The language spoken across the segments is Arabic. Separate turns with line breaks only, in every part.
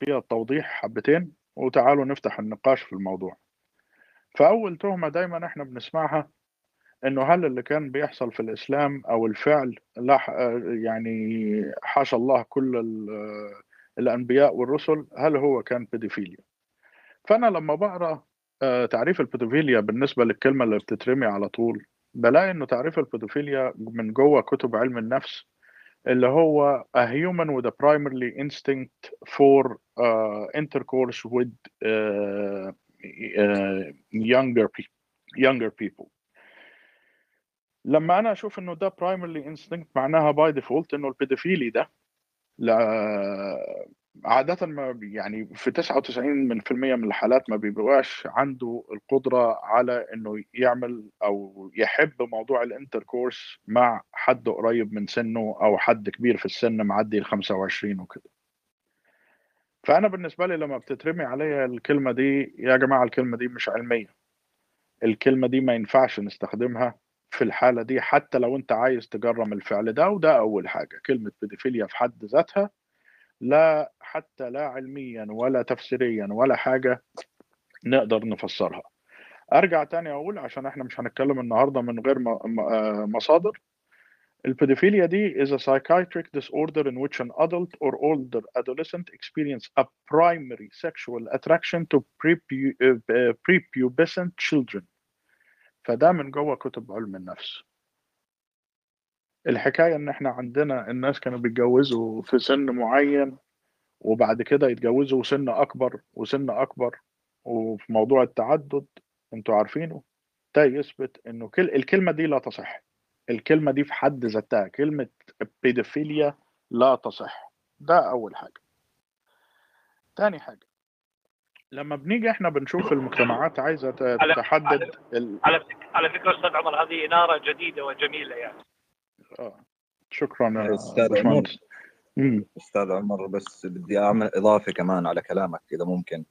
فيها التوضيح حبتين وتعالوا نفتح النقاش في الموضوع. فأول تهمة دايما إحنا بنسمعها إنه هل اللي كان بيحصل في الإسلام أو الفعل يعني حاشا الله كل الأنبياء والرسل هل هو كان بيدوفيليا فأنا لما بقرأ تعريف البيدوفيليا بالنسبة للكلمة اللي بتترمي على طول بلاقي إنه تعريف البيدوفيليا من جوه كتب علم النفس اللي هو a human with a primarily instinct for uh, intercourse with uh, uh, younger people younger people لما انا اشوف انه ده برايمرلي انستنكت معناها باي ديفولت انه البيدوفيلي ده لا عادة ما يعني في 99% من الحالات ما بيبقاش عنده القدرة على إنه يعمل أو يحب موضوع ال intercourse مع حد قريب من سنه أو حد كبير في السن معدي ال 25 وكده. فأنا بالنسبة لي لما بتترمي عليا الكلمة دي يا جماعة الكلمة دي مش علمية. الكلمة دي ما ينفعش نستخدمها في الحالة دي حتى لو أنت عايز تجرم الفعل ده وده أول حاجة كلمة بيدوفيليا في حد ذاتها لا حتى لا علميا ولا تفسيريا ولا حاجة نقدر نفسرها. أرجع تاني أقول عشان إحنا مش هنتكلم النهارده من غير مصادر. البيدوفيليا دي is a psychiatric disorder in which an adult or older adolescent experience a primary sexual attraction to prepubescent children. فده من جوه كتب علم النفس. الحكاية إن إحنا عندنا الناس كانوا بيتجوزوا في سن معين وبعد كده يتجوزوا سن أكبر وسن أكبر وفي موضوع التعدد أنتوا عارفينه. ده يثبت إنه كل الكلمة دي لا تصح. الكلمة دي في حد ذاتها كلمة بيدوفيليا لا تصح. ده أول حاجة. تاني حاجة لما بنيجي إحنا بنشوف المجتمعات عايزة تحدد
على, ال... على, فكرة أستاذ عمر هذه إنارة جديدة وجميلة يعني.
شكرا
أستاذ عمر. أستاذ عمر بس بدي أعمل إضافة كمان على كلامك إذا ممكن.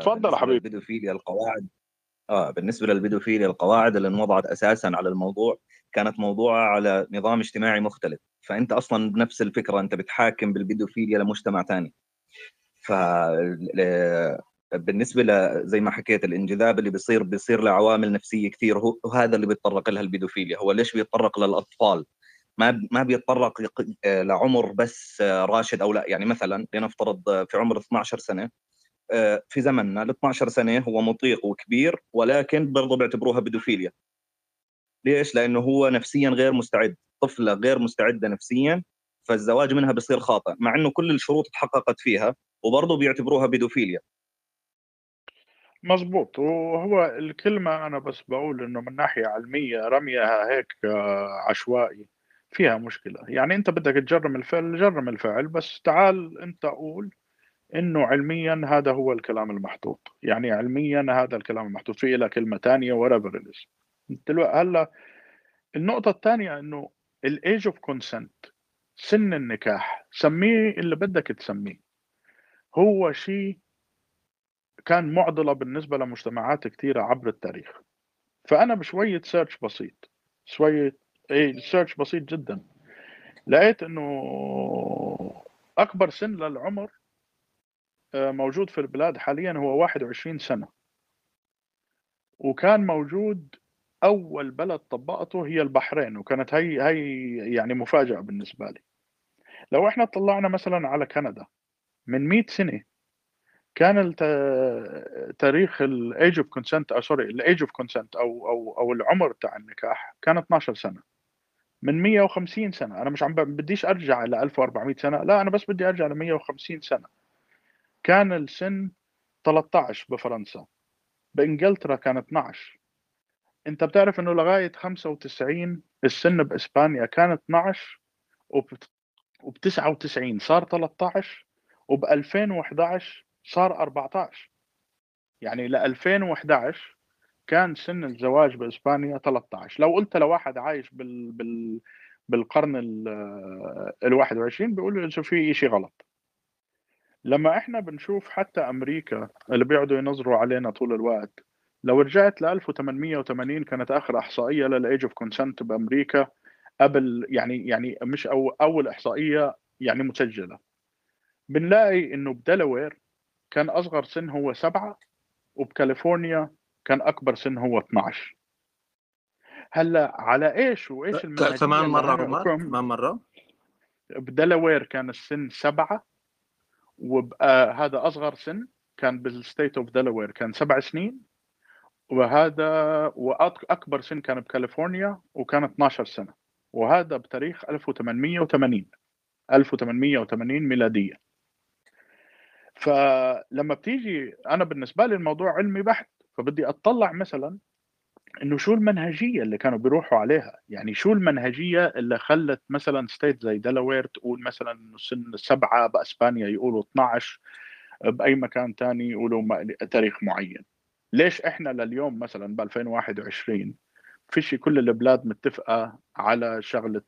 تفضل يا حبيبي.
البيدوفيليا القواعد آه بالنسبة للبيدوفيليا القواعد اللي انوضعت أساسا على الموضوع كانت موضوعة على نظام اجتماعي مختلف. فأنت أصلا بنفس الفكرة أنت بتحاكم بالبيدوفيليا لمجتمع ثاني ف بالنسبة ل زي ما حكيت الانجذاب اللي بيصير بيصير لعوامل نفسية كثير وهذا اللي بيتطرق لها البيدوفيليا. هو ليش بيتطرق للأطفال؟ ما ما بيتطرق لعمر بس راشد أو لا. يعني مثلا لنفترض في عمر 12 سنة في زمننا ال 12 سنة هو مطيق وكبير ولكن برضه بيعتبروها بيدوفيليا. ليش؟ لأنه هو نفسيا غير مستعد. طفلة غير مستعدة نفسيا فالزواج منها بيصير خاطئ مع إنه كل الشروط تحققت فيها وبرضه بيعتبروها بيدوفيليا.
مظبوط وهو الكلمة أنا بس بقول إنه من ناحية علمية رميها هيك عشوائي فيها مشكلة. يعني أنت بدك تجرم الفعل جرم الفعل بس تعال أنت قول إنه علميا هذا هو الكلام المحطوط. يعني علميا هذا الكلام المحطوط. في له كلمة ثانية whatever it هلأ النقطة الثانية إنه ال age of consent سن النكاح سميه اللي بدك تسميه. هو شيء كان معضلة بالنسبة لمجتمعات كثيرة عبر التاريخ. فأنا بشوية search بسيط شوية إيه search بسيط جدا. لقيت إنه أكبر سن للعمر موجود في البلاد حاليا هو 21 سنة. وكان موجود أول بلد طبقته هي البحرين وكانت هي هي يعني مفاجأة بالنسبة لي. لو إحنا طلعنا مثلا على كندا من 100 سنة كان تاريخ ال age of consent أو sorry ال age of consent أو أو أو العمر تاع النكاح كان 12 سنة. من 150 سنة. أنا مش عم بديش أرجع ل 1400 سنة. لا أنا بس بدي أرجع ل 150 سنة. كان السن 13 بفرنسا. بإنجلترا كان 12 أنت بتعرف إنه لغاية 95 السن بإسبانيا كان 12 وب 99 صار 13 وب 2011 صار 14 يعني ل 2011 كان سن الزواج بإسبانيا 13 لو قلت لواحد عايش بال بال بالقرن ال 21 بيقول له في شيء غلط. لما إحنا بنشوف حتى أمريكا اللي بيقعدوا ينظروا علينا طول الوقت لو رجعت ل 1880 كانت آخر إحصائية لل age of consent بأمريكا قبل يعني يعني مش أو أول إحصائية يعني مسجلة. بنلاقي إنه بديلاوير كان أصغر سن هو سبعة وبكاليفورنيا كان أكبر سن هو 12 هلأ على إيش وإيش المنهجيه
كمان
مرة
عمر كمان مرة.
بديلاوير كان السن سبعة وبقى هذا أصغر سن كان بال state of Delaware كان سبع سنين وهذا واكبر سن كان بكاليفورنيا وكان 12 سنة. وهذا بتاريخ 1880 1880 ميلادية. فلما بتيجي أنا بالنسبة لي الموضوع علمي بحت فبدي أطلع مثلا إنه شو المنهجية اللي كانوا بيروحوا عليها. يعني شو المنهجية اللي خلت مثلا state زي دلاوير تقول مثلا إنه سن سبعة بأسبانيا يقولوا 12 بأي مكان تاني يقولوا تاريخ معين. ليش إحنا لليوم مثلا ب 2021 فيش كل البلاد متفقة على شغلة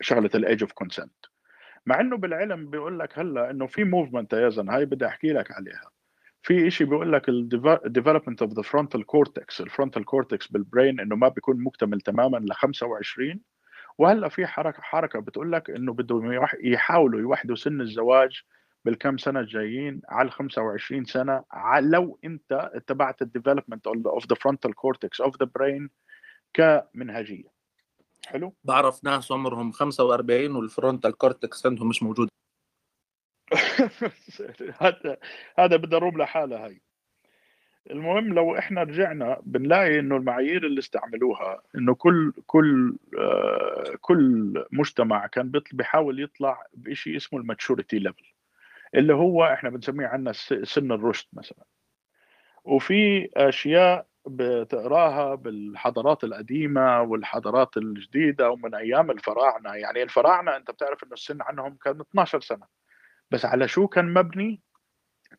شغلة ال age of consent مع إنه بالعلم بيقول لك هلأ إنه في movement يا زن هاي بدي أحكي لك عليها. في شيء بيقول لك ال development of the frontal cortex ال frontal cortex بال brain إنه ما بيكون مكتمل تماما ل 25 وهلأ في حركه حركة بتقول لك إنه بدهم يحاولوا يوحدوا سن الزواج بالكم سنة الجايين على 25 سنة لو أنت اتبعت ال development of the frontal cortex of the brain كمنهجية. حلو.
بعرف ناس عمرهم 45 وال frontal cortex عندهم مش موجود.
هذا هذا بدها room لحالها هاي. المهم لو إحنا رجعنا بنلاقي إنه المعايير اللي استعملوها إنه كل كل آه كل مجتمع كان بيحاول يطلع بشيء اسمه ال maturity level اللي هو إحنا بنسميه عندنا سن الرشد مثلا. وفي أشياء بتقراها بالحضارات القديمة والحضارات الجديدة ومن أيام الفراعنة. يعني الفراعنة أنت بتعرف إنه السن عنهم كان 12 سنة. بس على شو كان مبني؟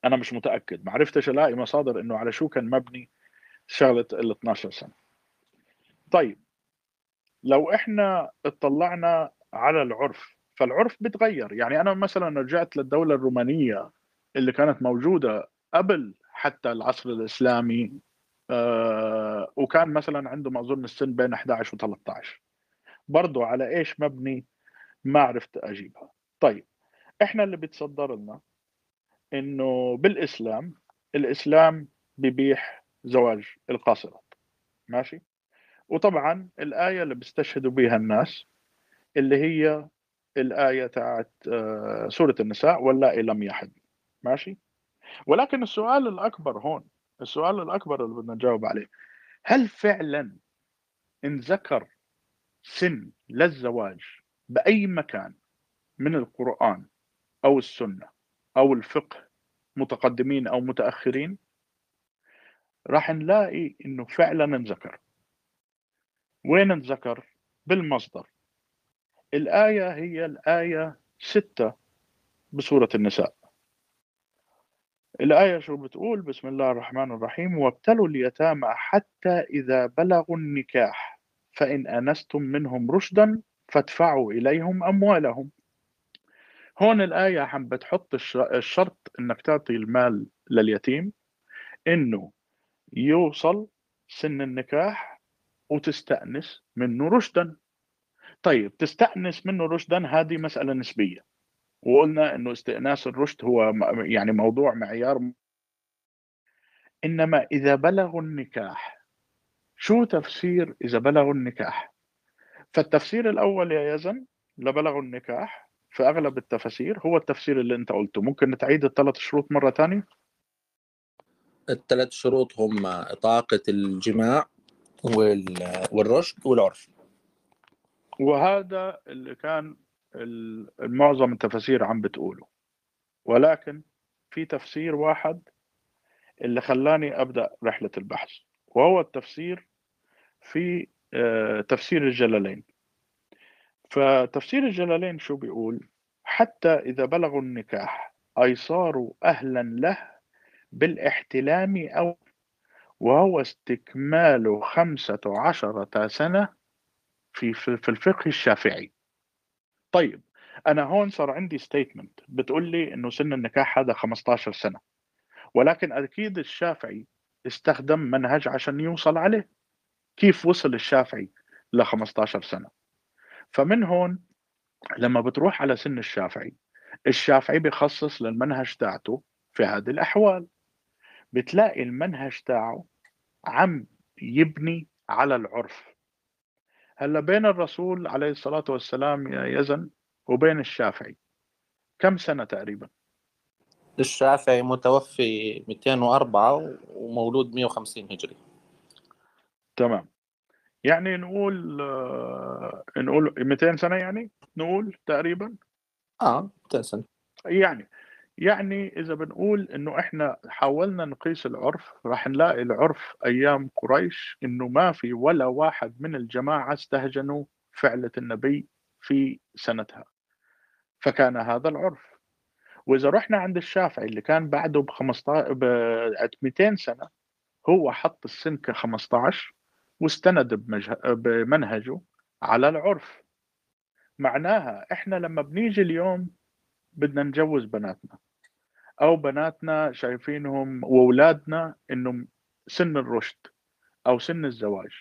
أنا مش متأكد. ما عرفتش ألاقي مصادر إنه على شو كان مبني شغلة ال 12 سنة. طيب لو إحنا اطلعنا على العرف فالعرف بتغير. يعني أنا مثلا رجعت للدولة الرومانية اللي كانت موجودة قبل حتى العصر الإسلامي آه وكان مثلا عندهم أظن السن بين 11 و 13 برضو على إيش مبني؟ ما عرفت أجيبها. طيب إحنا اللي بيتصدر لنا إنه بالإسلام الإسلام بيبيح زواج القاصرات. ماشي؟ وطبعا الآية اللي بيستشهدوا بها الناس اللي هي الآية تاعت آه، سورة النساء واللائي لم يحد ماشي؟ ولكن السؤال الأكبر هون السؤال الأكبر اللي بدنا نجاوب عليه. هل فعلا انذكر سن للزواج بأي مكان من القرآن أو السنة أو الفقه متقدمين أو متأخرين؟ راح نلاقي إنه فعلا انذكر. وين انذكر؟ بالمصدر. الآية هي الآية ستة بسورة النساء. الآية شو بتقول؟ بسم الله الرحمن الرحيم. وابتلوا اليتامى حتى إذا بلغوا النكاح فإن أنستم منهم رشدا فادفعوا إليهم أموالهم. هون الآية عم بتحط الش- الشرط إنك تعطي المال لليتيم إنه يوصل سن النكاح وتستأنس منه رشدا. طيب تستأنس منه رشدا؟ هذه مسألة نسبية. وقلنا إنه استئناس الرشد هو يعني موضوع معيار إنما إذا بلغوا النكاح شو تفسير إذا بلغوا النكاح؟ فالتفسير الأول يا يزن لبلغوا النكاح في أغلب التفاسير هو التفسير اللي أنت قلته. ممكن تعيد الثلاث شروط مرة تانية؟
الثلاث شروط هم طاقة الجماع وال- والرشد والعرف.
وهذا اللي كان معظم التفاسير عم بتقوله. ولكن في تفسير واحد اللي خلاني أبدأ رحلة البحث وهو التفسير في آه، تفسير الجلالين. فتفسير الجلالين شو بيقول؟ حتى إذا بلغوا النكاح أي صاروا أهلا له بالاحتلام أو وهو استكمال خمسة عشرة سنة في في الفقه الشافعي. طيب أنا هون صار عندي ستيتمنت بتقول لي إنه سن النكاح هذا 15 سنة ولكن أكيد الشافعي استخدم منهج عشان يوصل عليه. كيف وصل الشافعي ل 15 سنة؟ فمن هون لما بتروح على سن الشافعي الشافعي بيخصص للمنهج تاعته في هذه الأحوال. بتلاقي المنهج تاعه عم يبني على العرف. هلا بين الرسول عليه الصلاة والسلام يا يزن وبين الشافعي. كم سنة تقريبا؟
الشافعي متوفي 204 ومولود 150 هجري.
تمام. يعني نقول آه، نقول 200 سنة يعني؟ نقول تقريبا؟
آه 200 سنة.
يعني يعني إذا بنقول إنه إحنا حاولنا نقيس العرف راح نلاقي العرف أيام قريش إنه ما في ولا واحد من الجماعة استهجنوا فعلة النبي في سنتها. فكان هذا العرف. وإذا رحنا عند الشافعي اللي كان بعده ب 15 ب 200 سنة هو حط السن ك 15 واستند بمنهجه على العرف. معناها إحنا لما بنيجي اليوم بدنا نجوز بناتنا. أو بناتنا شايفينهم وأولادنا إنهم سن الرشد أو سن الزواج.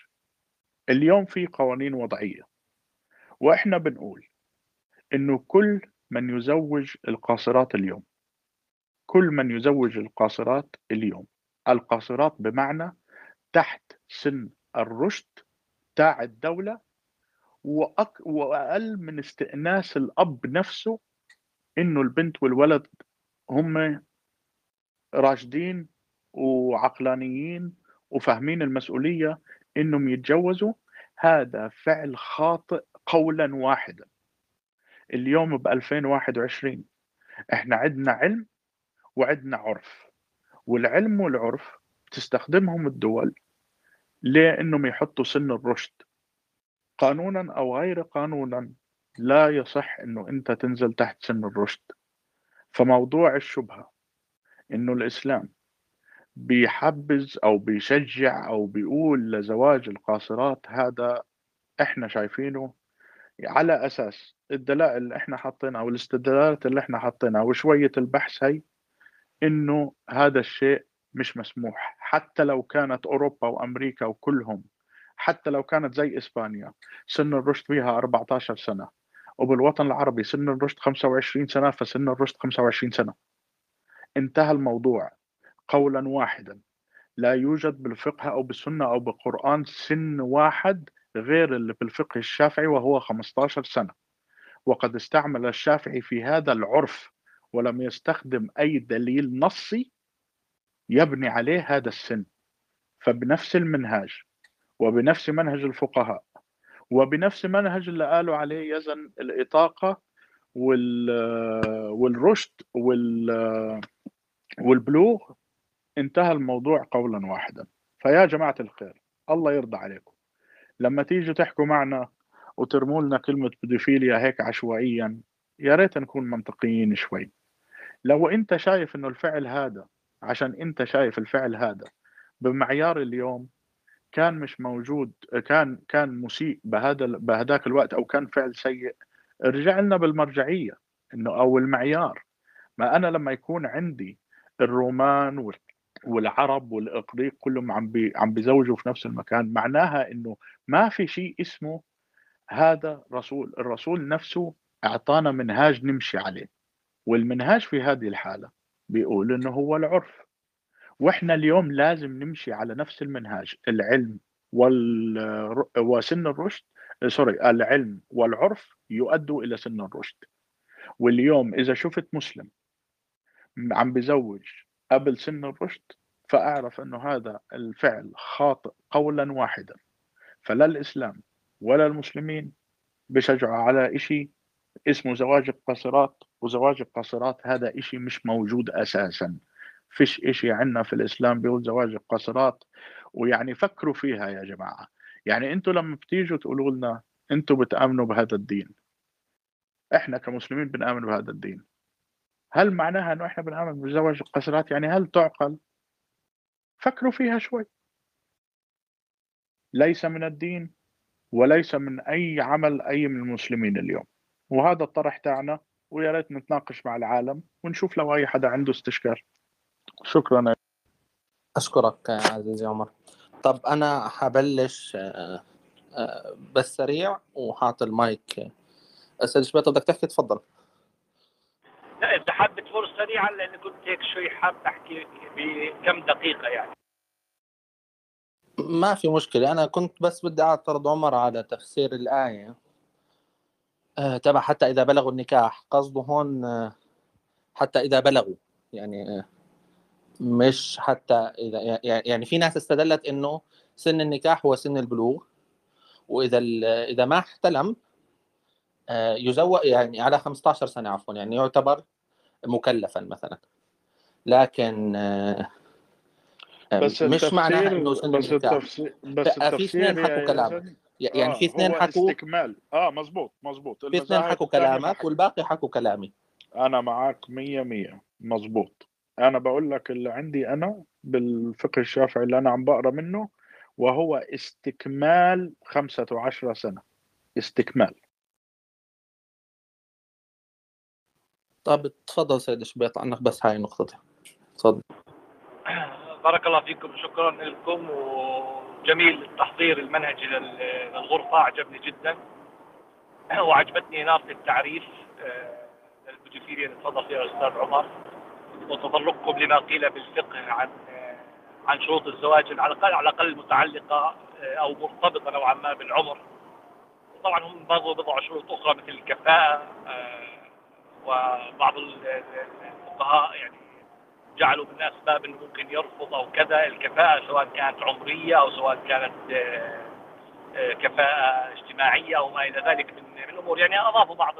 اليوم في قوانين وضعية وإحنا بنقول إنه كل من يزوج القاصرات اليوم كل من يزوج القاصرات اليوم. القاصرات بمعنى تحت سن الرشد تاع الدولة وأك... وأقل من استئناس الأب نفسه إنه البنت والولد هم راشدين وعقلانيين وفاهمين المسؤولية إنهم يتجوزوا. هذا فعل خاطئ قولا واحدا. اليوم ب 2021 إحنا عندنا علم وعندنا عرف والعلم والعرف تستخدمهم الدول لإنهم يحطوا سن الرشد. قانونا أو غير قانونا لا يصح إنه أنت تنزل تحت سن الرشد. فموضوع الشبهة إنه الإسلام بيحبز أو بيشجع أو بيقول لزواج القاصرات هذا إحنا شايفينه على أساس الدلائل اللي إحنا حاطينها والاستدلالات اللي إحنا حاطينها وشوية البحث هي إنه هذا الشيء مش مسموح. حتى لو كانت أوروبا وأمريكا وكلهم حتى لو كانت زي إسبانيا سن الرشد فيها 14 سنة. وبالوطن العربي سن الرشد 25 سنة فسن الرشد 25 سنة. انتهى الموضوع. قولا واحدا. لا يوجد بالفقه أو بالسنة أو بالقرآن سن واحد غير اللي في الفقه الشافعي وهو 15 سنة. وقد استعمل الشافعي في هذا العرف ولم يستخدم أي دليل نصي يبني عليه هذا السن. فبنفس المنهاج وبنفس منهج الفقهاء وبنفس منهج اللي قالوا عليه يزن الإطاقة وال والرشد وال والبلوغ انتهى الموضوع قولا واحدا. فيا جماعة الخير الله يرضى عليكم. لما تيجوا تحكوا معنا وترموا لنا كلمة بيدوفيليا هيك عشوائيا يا ريت نكون منطقيين شوي. لو أنت شايف إنه الفعل هذا عشان أنت شايف الفعل هذا بمعيار اليوم كان مش موجود كان كان مسيء بهذا بهذاك الوقت أو كان فعل سيء. ارجع لنا بالمرجعية إنه أو المعيار. ما أنا لما يكون عندي الرومان والعرب والاقريق كلهم عم بي عم بيزوجوا في نفس المكان معناها إنه ما في شيء اسمه هذا رسول. الرسول نفسه أعطانا منهاج نمشي عليه. والمنهاج في هذه الحالة بيقول إنه هو العرف. وإحنا اليوم لازم نمشي على نفس المنهاج العلم وال وسن الرشد سوري العلم والعرف يؤدوا إلى سن الرشد. واليوم إذا شفت مسلم عم بزوج قبل سن الرشد فأعرف أنه هذا الفعل خاطئ قولا واحدا. فلا الإسلام ولا المسلمين بشجعوا على إشي اسمه زواج القاصرات وزواج القاصرات هذا إشي مش موجود أساسا. فيش إشي عندنا في الإسلام بيقول زواج القاصرات ويعني فكروا فيها يا جماعة. يعني أنتوا لما بتيجوا تقولوا لنا أنتوا بتآمنوا بهذا الدين. إحنا كمسلمين بنآمن بهذا الدين. هل معناها إنه إحنا بنعمل بزواج القاصرات يعني هل تعقل؟ فكروا فيها شوي. ليس من الدين وليس من أي عمل أي من المسلمين اليوم. وهذا الطرح تاعنا ويا ريت نتناقش مع العالم ونشوف لو أي حدا عنده استشكال. شكرا.
أشكرك عزيزي عمر. طب أنا حبلش آه، آه، بس سريع وحاط المايك. أستاذ شباب بدك تحكي؟ تفضل.
لا إذا حابب تمر سريعا لأني كنت هيك شوي حاب أحكي بكم دقيقة يعني.
ما في مشكلة. أنا كنت بس بدي أعترض عمر على تفسير الآية. آه، تبع حتى إذا بلغوا النكاح. قصده هون آه، حتى إذا بلغوا. يعني آه، مش حتى إذا يعني- يعني في ناس استدلت إنه سن النكاح هو سن البلوغ وإذا ال- إذا ما احتلم آه، يزوج يعني على 15 سنة عفوا يعني يعتبر مكلفا مثلا. لكن آه، آه،
بس
مش معناها إنه سن
بس
النكاح.
التفسير بس
في اثنين حكوا كلامك
يزن
يعني في
آه
اثنين حكوا
استكمال. آه مزبوط مزبوط
في اثنين حكوا كلامك والباقي حكوا كلامي.
أنا معك مية مية. مزبوط أنا بقول لك اللي عندي أنا بالفقه الشافعي اللي أنا عم بقرأ منه وهو استكمال خمسة وعشرة سنة. استكمال.
طب تفضل سيد شبيط عنك بس هاي نقطتي تفضل.
بارك الله فيكم شكرا لكم وجميل التحضير المنهجي لل- للغرفة عجبني جدا وعجبتني إنارة التعريف آه، للبدوفيليا اللي تفضل فيها الأستاذ عمر. وتطرقكم لما قيل بالفقه عن عن شروط الزواج على الأقل على الأقل متعلقة آه، أو مرتبطة نوعا ما بالعمر. طبعا هم برضو بضعوا شروط أخرى مثل الكفاءة آه، وبعض ال- ال- الفقهاء يعني جعلوا من اسباب إنه ممكن يرفض أو كذا. الكفاءة سواء كانت عمرية أو سواء كانت آه، كفاءة اجتماعية أو ما إلى ذلك من من الأمور. يعني أضافوا بعض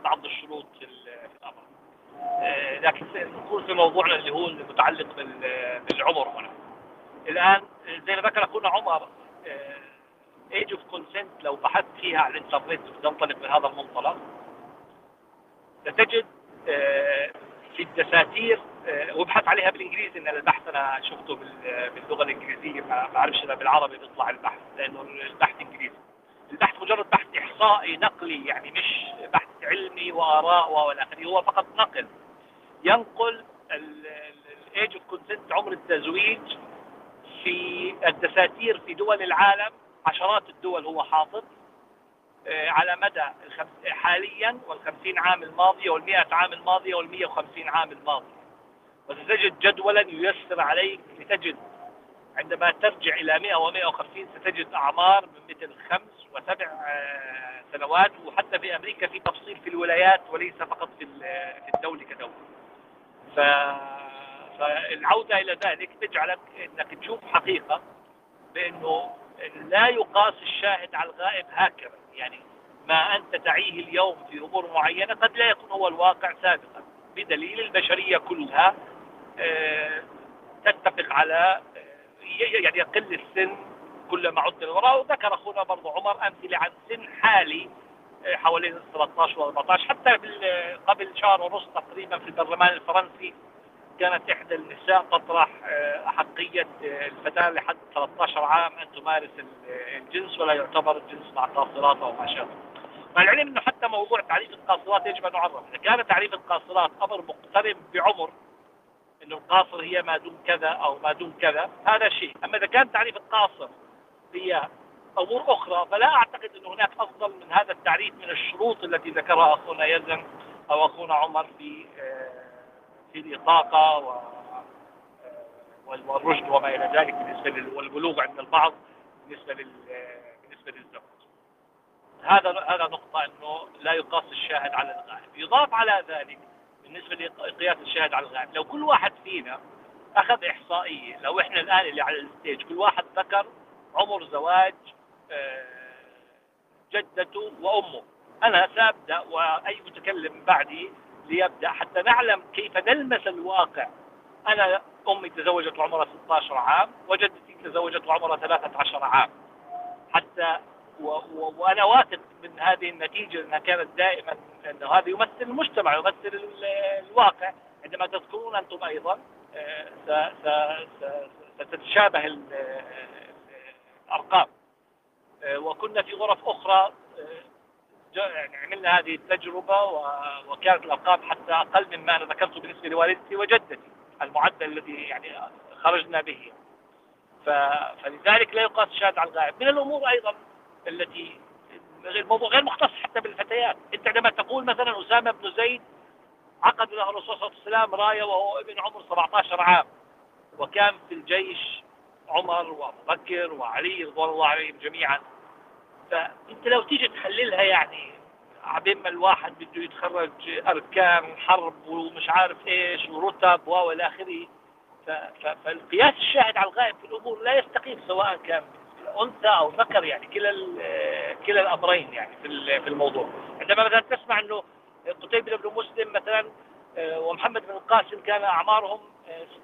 بعض الشروط في ال- في الامر. آه، لكن نقول في موضوعنا اللي هو المتعلق بال- بالعمر هنا. الآن زي ما ذكر أخونا عمر age of consent لو بحثت فيها على الإنترنت وتنطلق من هذا المنطلق ستجد آه، في الدساتير آه، وابحث عليها بالإنجليزي ان البحث أنا شفته بال- باللغة الإنجليزية ما أعرفش إذا بالعربي بيطلع البحث لأنه البحث إنجليزي. البحث مجرد بحث إحصائي نقلي يعني مش بحث علمي وآراء والى آخره. هو فقط نقل ينقل ال age of consent عمر التزويج في الدساتير في دول العالم. عشرات الدول هو حاطط آه، على مدى. حاليا والخمسين عام الماضية والمئة عام الماضية والمئة وخمسين عام الماضية وستجد جدولا ييسر عليك لتجد عندما ترجع إلى 100 و150 ستجد أعمار من مثل خمس وسبع آه، سنوات وحتى في أمريكا في تفصيل في الولايات وليس فقط في في الدولة كدولة. ف... فالعودة إلى ذلك تجعلك أنك تشوف حقيقة بأنه لا يقاس الشاهد على الغائب هكذا. يعني ما أنت تعيه اليوم في أمور معينة قد لا يكون هو الواقع سابقا. بدليل البشرية كلها آه، تتفق على يعني يقل السن كلما عدنا للوراء وذكر أخونا برضو عمر أمثلة عن سن حالي آه، حوالين ال 13 و 14 حتى قبل شهر ونص تقريبا في البرلمان الفرنسي كانت إحدى النساء تطرح آه، أحقية آه، الفتاة لحد 13 عام أن تمارس ال- الجنس ولا يعتبر الجنس مع قاصرات أو ما شابه. مع العلم أنه حتى موضوع تعريف القاصرات يجب أن نعرف، إذا كان تعريف القاصرات أمر مقترن بعمر أنه القاصر هي ما دون كذا أو ما دون كذا هذا شيء، أما إذا كان تعريف القاصر هي أمور أخرى فلا أعتقد أن هناك أفضل من هذا التعريف من الشروط التي ذكرها أخونا يزن أو أخونا عمر في آه، في الإطاقة و وال- والرشد وما إلى ذلك بالنسبة لل- والبلوغ عند البعض بالنسبة لل بالنسبة للزوج. هذا هذا نقطة أنه لا يقاس الشاهد على الغائب. يضاف على ذلك بالنسبة لقياس الشاهد على الغائب، لو كل واحد فينا أخذ إحصائية، لو إحنا الآن اللي على الستيج كل واحد ذكر عمر زواج آه، جدته وأمه. أنا سأبدأ وأي متكلم بعدي ليبدأ. حتى نعلم كيف نلمس الواقع. أنا أمي تزوجت وعمرها 16 عام وجدتي تزوجت وعمرها 13 عام. حتى و و وأنا واثق من هذه النتيجة أنها كانت دائما أنه هذا يمثل المجتمع يمثل ال- الواقع. عندما تذكرون أنتم أيضا آه، ستتشابه ال- الأرقام. آه، وكنا في غرف أخرى آه، يعني عملنا هذه التجربة وكانت الأرقام حتى أقل مما أنا ذكرته بالنسبة لوالدتي وجدتي المعدل الذي يعني خرجنا به. فلذلك لا يقاس الشاهد على الغائب. من الأمور أيضا التي الموضوع غير مختص حتى بالفتيات. أنت عندما تقول مثلا أسامة بن زيد عقد له الرسول صلى الله عليه وسلم راية وهو ابن عمر 17 عام. وكان في الجيش عمر وأبو بكر وعلي رضوان الله عليهم جميعا. فأنت لو تيجي تحللها يعني عبين ما الواحد بده يتخرج أركان حرب ومش عارف إيش ورتب وإلى آخره. فالقياس الشاهد على الغائب في الأمور لا يستقيم سواء كان أنثى أو ذكر يعني كلا كلا الأمرين يعني في في الموضوع. عندما مثلا تسمع إنه قتيبة بن مسلم مثلا آه، ومحمد بن القاسم كان أعمارهم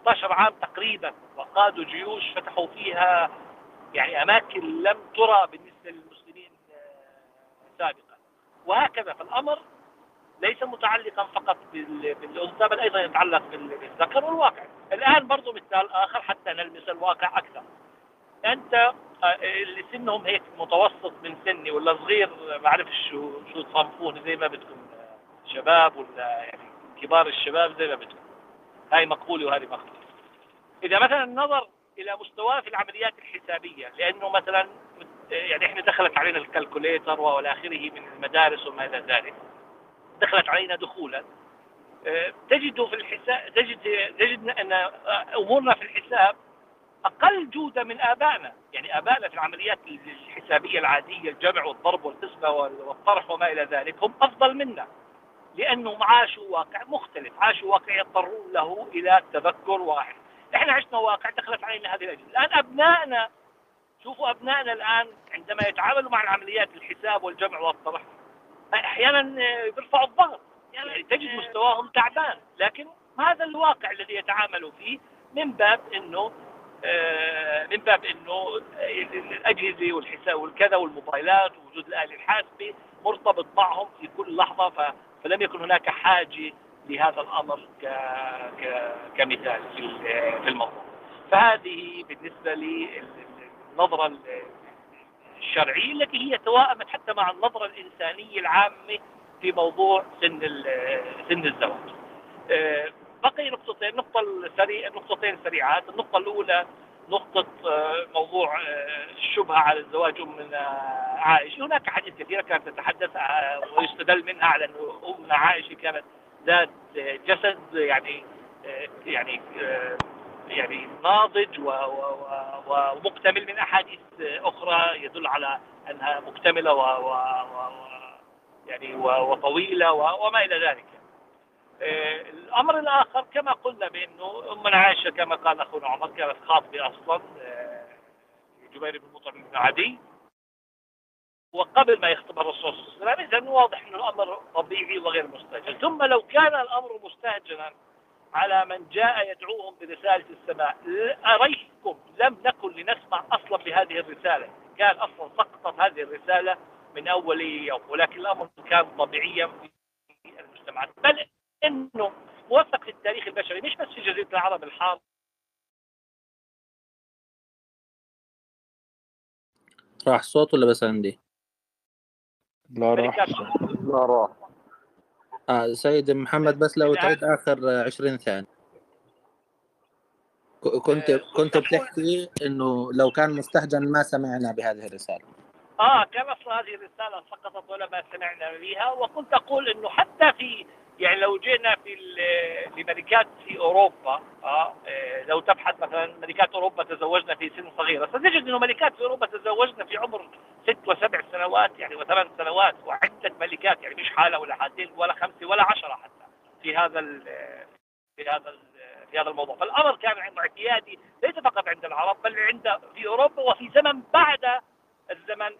16 آه، عام تقريبا وقادوا جيوش فتحوا فيها يعني أماكن لم ترى بالنسبة للمسلمين آه، سابقا. وهكذا فالامر ليس متعلقا فقط بالأنثى بل أيضا يتعلق بالذكر والواقع. الآن برضو مثال آخر حتى نلمس الواقع أكثر. أنت اللي سنهم هيك متوسط من سني ولا صغير ما أعرفش شو شو تصنفون زي ما بدكم شباب ولا يعني كبار الشباب زي ما بدكم. هاي مقبولة وهذه مقبولة إذا مثلا النظر إلى مستواه في العمليات الحسابية لأنه مثلا يعني إحنا دخلت علينا الكالكوليتر والى آخره من المدارس وما إلى ذلك. دخلت علينا دخولا. آه، تجد في الحساب تجد تجد أن أمورنا في الحساب أقل جودة من آبائنا. يعني آبائنا في العمليات الحسابية العادية الجمع والضرب والقسمة والطرح وما إلى ذلك هم أفضل منا. لأنه عاشوا واقع مختلف. عاشوا واقع يضطرون له إلى تذكر واحد. إحنا عشنا واقع دخلت علينا هذه الأجهزة. الآن أبنائنا شوفوا أبنائنا الآن عندما يتعاملوا مع العمليات الحساب والجمع والطرح أحيانا بيرفعوا الضغط. يعني تجد مستواهم تعبان. لكن هذا الواقع الذي يتعاملوا فيه من باب آه، من باب إنه الأجهزة والحساب والكذا والموبايلات ووجود الآلة الحاسبة مرتبط معهم في كل لحظة فلم يكن هناك حاجة لهذا. ك... كمثال في الموضوع فهذه بالنسبة للنظرة الشرعية التي هي توائمت حتى مع النظرة الإنسانية العامة في موضوع سن سن الزواج آه، بقي نقطتين النقطة السريع نقطتين سريعات. النقطة الأولى نقطة آه، موضوع آه، الشبهة على الزواج من عائشة. هناك حديث كثيرة كانت تتحدث ويستدل منها على أن أمنا عائشة كانت ذات جسد يعني يعني يعني ناضج ومكتمل من أحاديث أخرى يدل على أنها مكتملة و يعني وطويلة وما إلى ذلك. الأمر الآخر كما قلنا بأنه أمنا عائشة كما قال أخونا عمر كانت خاطبة أصلا جبير بن مطعم بن عدي. وقبل ما يخطب الرسول صلى الله عليه وسلم اذا واضح أنه الامر طبيعي وغير مستهجن ثم لو كان الأمر مستهجنا على من جاء يدعوهم برسالة السماء أريكم لم نكن لنسمع أصلا بهذه الرسالة. كان أصلا سقطت هذه الرسالة من أول يوم ولكن الأمر كان طبيعيا في المجتمعات بل إنه موثق في التاريخ البشري مش بس في جزيرة العرب الحار
راح صوت ولا بس عندي؟
لا راح.
لا راح.
آه سيد محمد بس لو تعيد آخر 20 ثانية. كنت آه، كنت بتحكي إنه لو كان مستهجن ما سمعنا بهذه الرسالة.
آه كان أصلا هذه الرسالة سقطت ولا ما سمعنا بها وكنت أقول إنه حتى في يعني لو جينا في لملكات في أوروبا آه إيه، لو تبحث مثلا ملكات أوروبا تزوجنا في سن صغيره ستجد إنه ملكات في أوروبا تزوجنا في عمر ست وسبع سنوات يعني وثمان سنوات وعدة ملكات يعني مش حالة ولا حالتين ولا خمسة ولا عشرة حتى في هذا في هذا في هذا الموضوع. فالأمر كان اعتيادي ليس فقط عند العرب بل عند في أوروبا وفي زمن بعد الزمن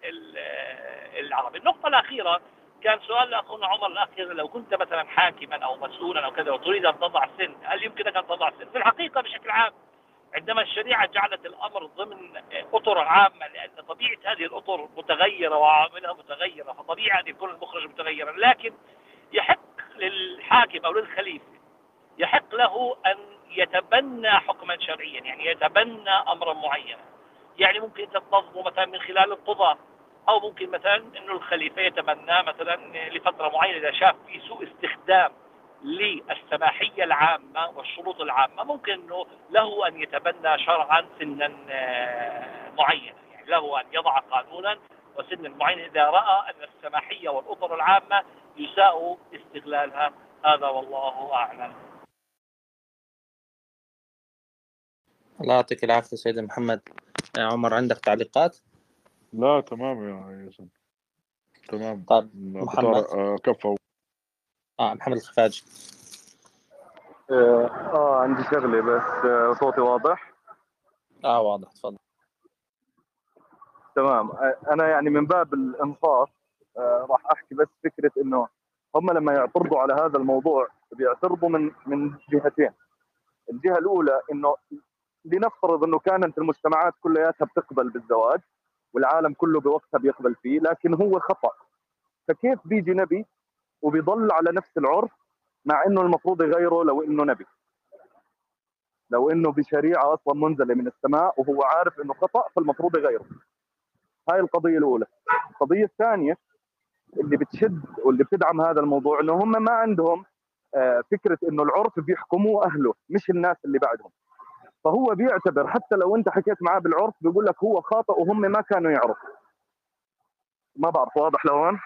العربي. النقطة الأخيرة كان سؤال لأخونا عمر الاخير لو كنت مثلا حاكما أو مسؤولا أو كذا وتريد أن تضع سن هل يمكنك أن تضع سن؟ في الحقيقة بشكل عام عندما الشريعة جعلت الأمر ضمن أطر عامة لأن طبيعة هذه الأطر متغيرة وعواملها متغيرة فطبيعي ان يكون المخرج متغيرا لكن يحق للحاكم أو للخليفة يحق له أن يتبنى حكما شرعيا يعني يتبنى امرا معينا يعني ممكن تنظمه مثلا من خلال القضاة أو ممكن مثلا إنه الخليفة يتمنى مثلا لفترة معينة إذا شاف في سوء استخدام للسماحية العامة والشروط العامة ممكن إنه له أن يتبنى شرعا سنا آه، معينا. يعني له أن يضع قانونا وسنا معينا إذا رأى أن السماحية والأطر العامة يساء استغلالها هذا والله أعلم.
الله يعطيك العافية سيدي محمد. يا عمر عندك تعليقات؟
لا تمام يا ياسين. تمام.
طيب محمد.
آه، كفى
آه محمد الخفاجي.
آه آه، عندي شغله بس آه صوتي واضح؟
آه واضح تفضل.
تمام. أنا يعني من باب الإنصاف آه راح أحكي بس فكرة إنه هم لما يعترضوا على هذا الموضوع بيعترضوا من من جهتين. الجهة الأولى إنه لنفترض إنه كانت المجتمعات كلياتها بتقبل بالزواج والعالم كله بوقتها بيقبل فيه لكن هو خطأ. فكيف بيجي نبي وبيضل على نفس العرف مع إنه المفروض يغيره لو إنه نبي؟ لو إنه بشريعة أصلا منزلة من السماء وهو عارف إنه خطأ فالمفروض يغيره. هاي القضية الأولى. القضية الثانية اللي بتشد واللي بتدعم هذا الموضوع إنه هم ما عندهم آه، فكرة إنه العرف بيحكموه أهله مش الناس اللي بعدهم. فهو بيعتبر حتى لو انت حكيت معاه بالعرف بيقول لك هو خاطئ وهم ما كانوا يعرفوا. ما بعرف واضح لهون؟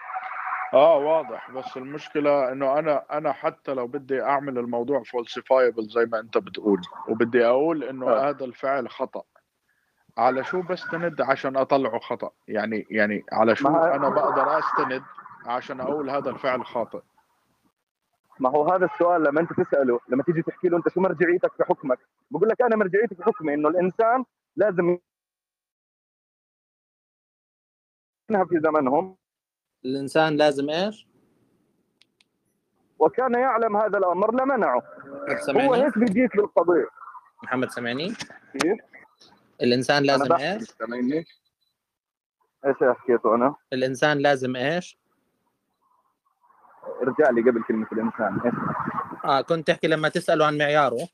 آه واضح. بس المشكلة إنه أنا أنا حتى لو بدي أعمل الموضوع فولسيفايبل زي ما أنت بتقول وبدي أقول إنه
آه.
هذا الفعل خطأ. على شو بستند عشان أطلعه خطأ؟ يعني يعني على شو أنا بقدر أستند عشان أقول هذا الفعل خاطئ؟
ما هو هذا السؤال لما انت تسأله لما تيجي تحكي له انت شو مرجعيتك في حكمك بقول لك أنا مرجعيتي في حكمي إنه الإنسان لازم ينهى في زمنهم
الإنسان لازم إيش؟
وكان يعلم هذا الأمر لمنعه هو
سمعني
هيك بيجيك بالقضية
محمد سمعني
كيف؟
الإنسان
أنا
لازم إيش؟
سامعني؟ إيش حكيته أنا؟
الإنسان لازم إيش؟
ارجع لي قبل كلمة الإنسان. إيش؟
آه كنت تحكي لما تسأله عن معياره؟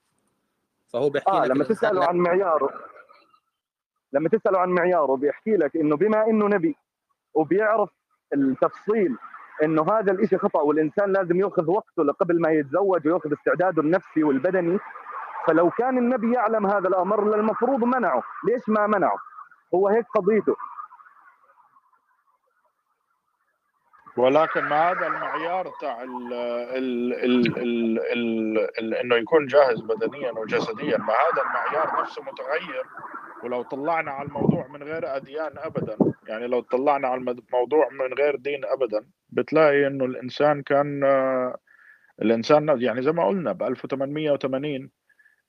فهو بيحكي
آه
لك
لما تسأله
لا-
عن معياره لما تسأله عن معياره بيحكي لك إنه بما إنه نبي وبيعرف التفصيل إنه هذا الإشي خطأ والإنسان لازم يأخذ وقته قبل ما يتزوج ويأخذ استعداده النفسي والبدني. فلو كان النبي يعلم هذا الأمر المفروض منعه. ليش ما منعه؟ هو هيك قضيته.
ولكن ما هذا المعيار تاع ال ال إنه يكون جاهز بدنيا وجسديا ما هذا المعيار نفسه متغير. ولو طلعنا على الموضوع من غير أديان ابدا يعني لو طلعنا على الموضوع من غير دين ابدا بتلاقي إنه الإنسان كان الإنسان يعني زي ما قلنا ب 1880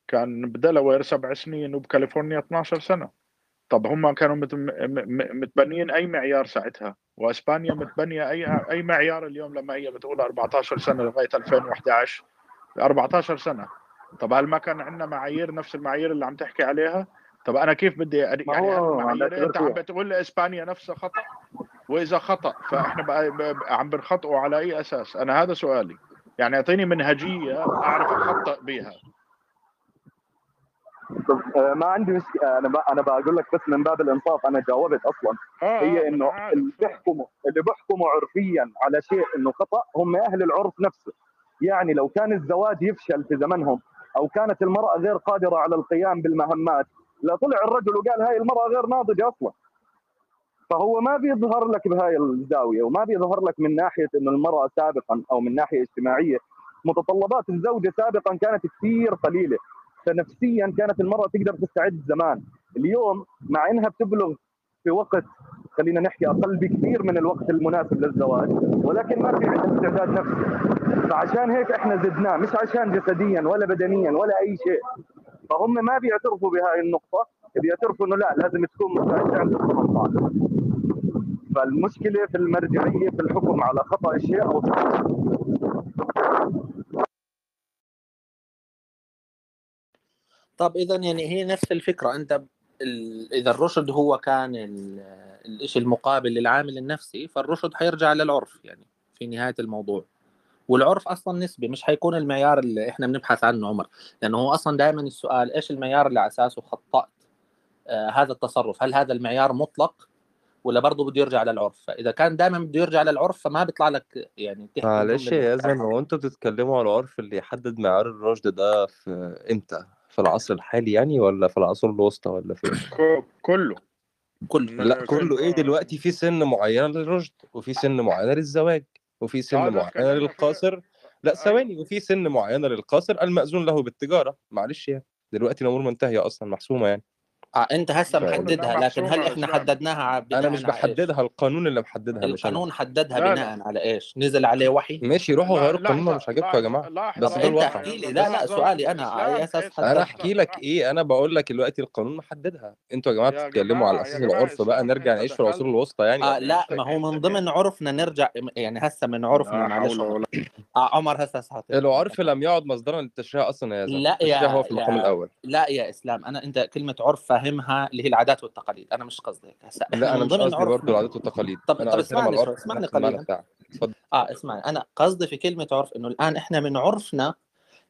كان بدلوير سبع سنين وبكاليفورنيا 12 سنة. طب هم كانوا متبنيين أي معيار ساعتها؟ واسبانيا متبنية اي أي معيار اليوم لما هي بتقول 14 سنة لغاية 2011 14 سنة. طب هل ما كان عندنا معايير نفس المعايير اللي عم تحكي عليها؟ طب أنا كيف بدي يعني المعايير
أنت
عم بتقول لي إسبانيا نفسها خطأ؟ وإذا خطأ فإحنا بقى عم بنخطئوا على أي أساس؟ أنا هذا سؤالي. يعني أعطيني منهجية أعرف اخطئ بها
طب آه، ما عندي مشكله أنا ب- أنا بقول لك بس من باب الإنصاف أنا جاوبت أصلا.
آه
هي
آه، إنه.
اللي بيحكموا اللي بيحكموا عرفيا على شيء إنه خطأ هم أهل العرف نفسه. يعني لو كان الزواج يفشل في زمنهم أو كانت المرأة غير قادرة على القيام بالمهمات لا طلع الرجل وقال هاي المرأة غير ناضجة أصلا. فهو ما بيظهر لك بهاي الزاوية وما بيظهر لك من ناحية إنه المرأة سابقا أو من ناحية اجتماعية. متطلبات الزوجة سابقا كانت كثير قليلة. فنفسيا كانت المرأة تقدر تستعد زمان اليوم مع إنها بتبلغ في وقت خلينا نحكي أقل بكثير من الوقت المناسب للزواج ولكن ما في عندها استعداد نفسي. فعشان هيك إحنا زدناه مش عشان جسديا ولا بدنيا ولا أي شيء. فهم ما بيعترفوا بهاي النقطة بيعترفوا إنه لا لازم تكون مستعد عند ال 18 فالمشكلة في المرجعية في الحكم على خطأ الشيء أو صحة
طب إذا يعني هي نفس الفكرة أنت. إذا الرشد هو كان ال... الشيء المقابل للعامل النفسي فالرشد حيرجع للعرف يعني في نهاية الموضوع والعرف أصلا نسبي مش حيكون المعيار اللي إحنا بنبحث عنه عمر لأنه هو أصلا دائما السؤال إيش المعيار اللي على أساسه خطأت آه هذا التصرف هل هذا المعيار مطلق ولا برضه بده يرجع للعرف فإذا كان دائما بده يرجع للعرف فما بيطلع لك يعني
معلش يا يزن هو أنتوا بتتكلموا على العرف اللي يحدد معيار الرشد ده في إمتى؟ في العصر الحالي يعني ولا في العصور الوسطى ولا فين؟
ك- كله
كل
لا كله إيه
آه.
دلوقتي في سن معينة للرشد وفي سن معينة للزواج وفي سن معينة
كلامنا
للقاصر لا
أيوه.
ثواني وفي سن معينه للقاصر المأذون له بالتجارة معلش يعني دلوقتي الأمور منتهية أصلا محسومة يعني
آه انت هسه. محددها لكن هل
إحنا.
حددناها بناء
أنا مش؟ بحددها القانون اللي محددها مش
القانون حددها
لا، لا.
بناء على إيش؟ نزل عليه وحي؟
ماشي روحوا
لا،
غيروا القانون مش عاجبكم يا جماعة
لحظة،
بس ده
انت
الواقع
احكي لي لا لا سؤالي
أنا
على أساس
إسلام.
أنا
أحكي لك إيه أنا بقول لك دلوقتي القانون محددها أنتوا يا
جماعة
بتتكلموا على
أساس
العرف بقى نرجع نعيش في العصور الوسطى يعني
آه
ولا
لا
إيه؟
ما هو من ضمن عرفنا نرجع يعني هسه من عرفنا
لا
معلش
حول
عمر. آه هسه هسه
العرف لم يعد مصدرا للتشريع أصلا يا زلمة
لا يا-
التشريع هو في المقام الأول
لا يا اسلام أنا انت كلمه عرف فاهمها اللي هي العادات والتقاليد. أنا مش قصدي هيك. هسه
لا أنا
من
مش
ضمن
قصدي برضه العادات والتقاليد.
طب- طب اسمعني اسمعني قليلاً. آه اسمعني. أنا قصدي في كلمة عرف إنه الآن إحنا من عرفنا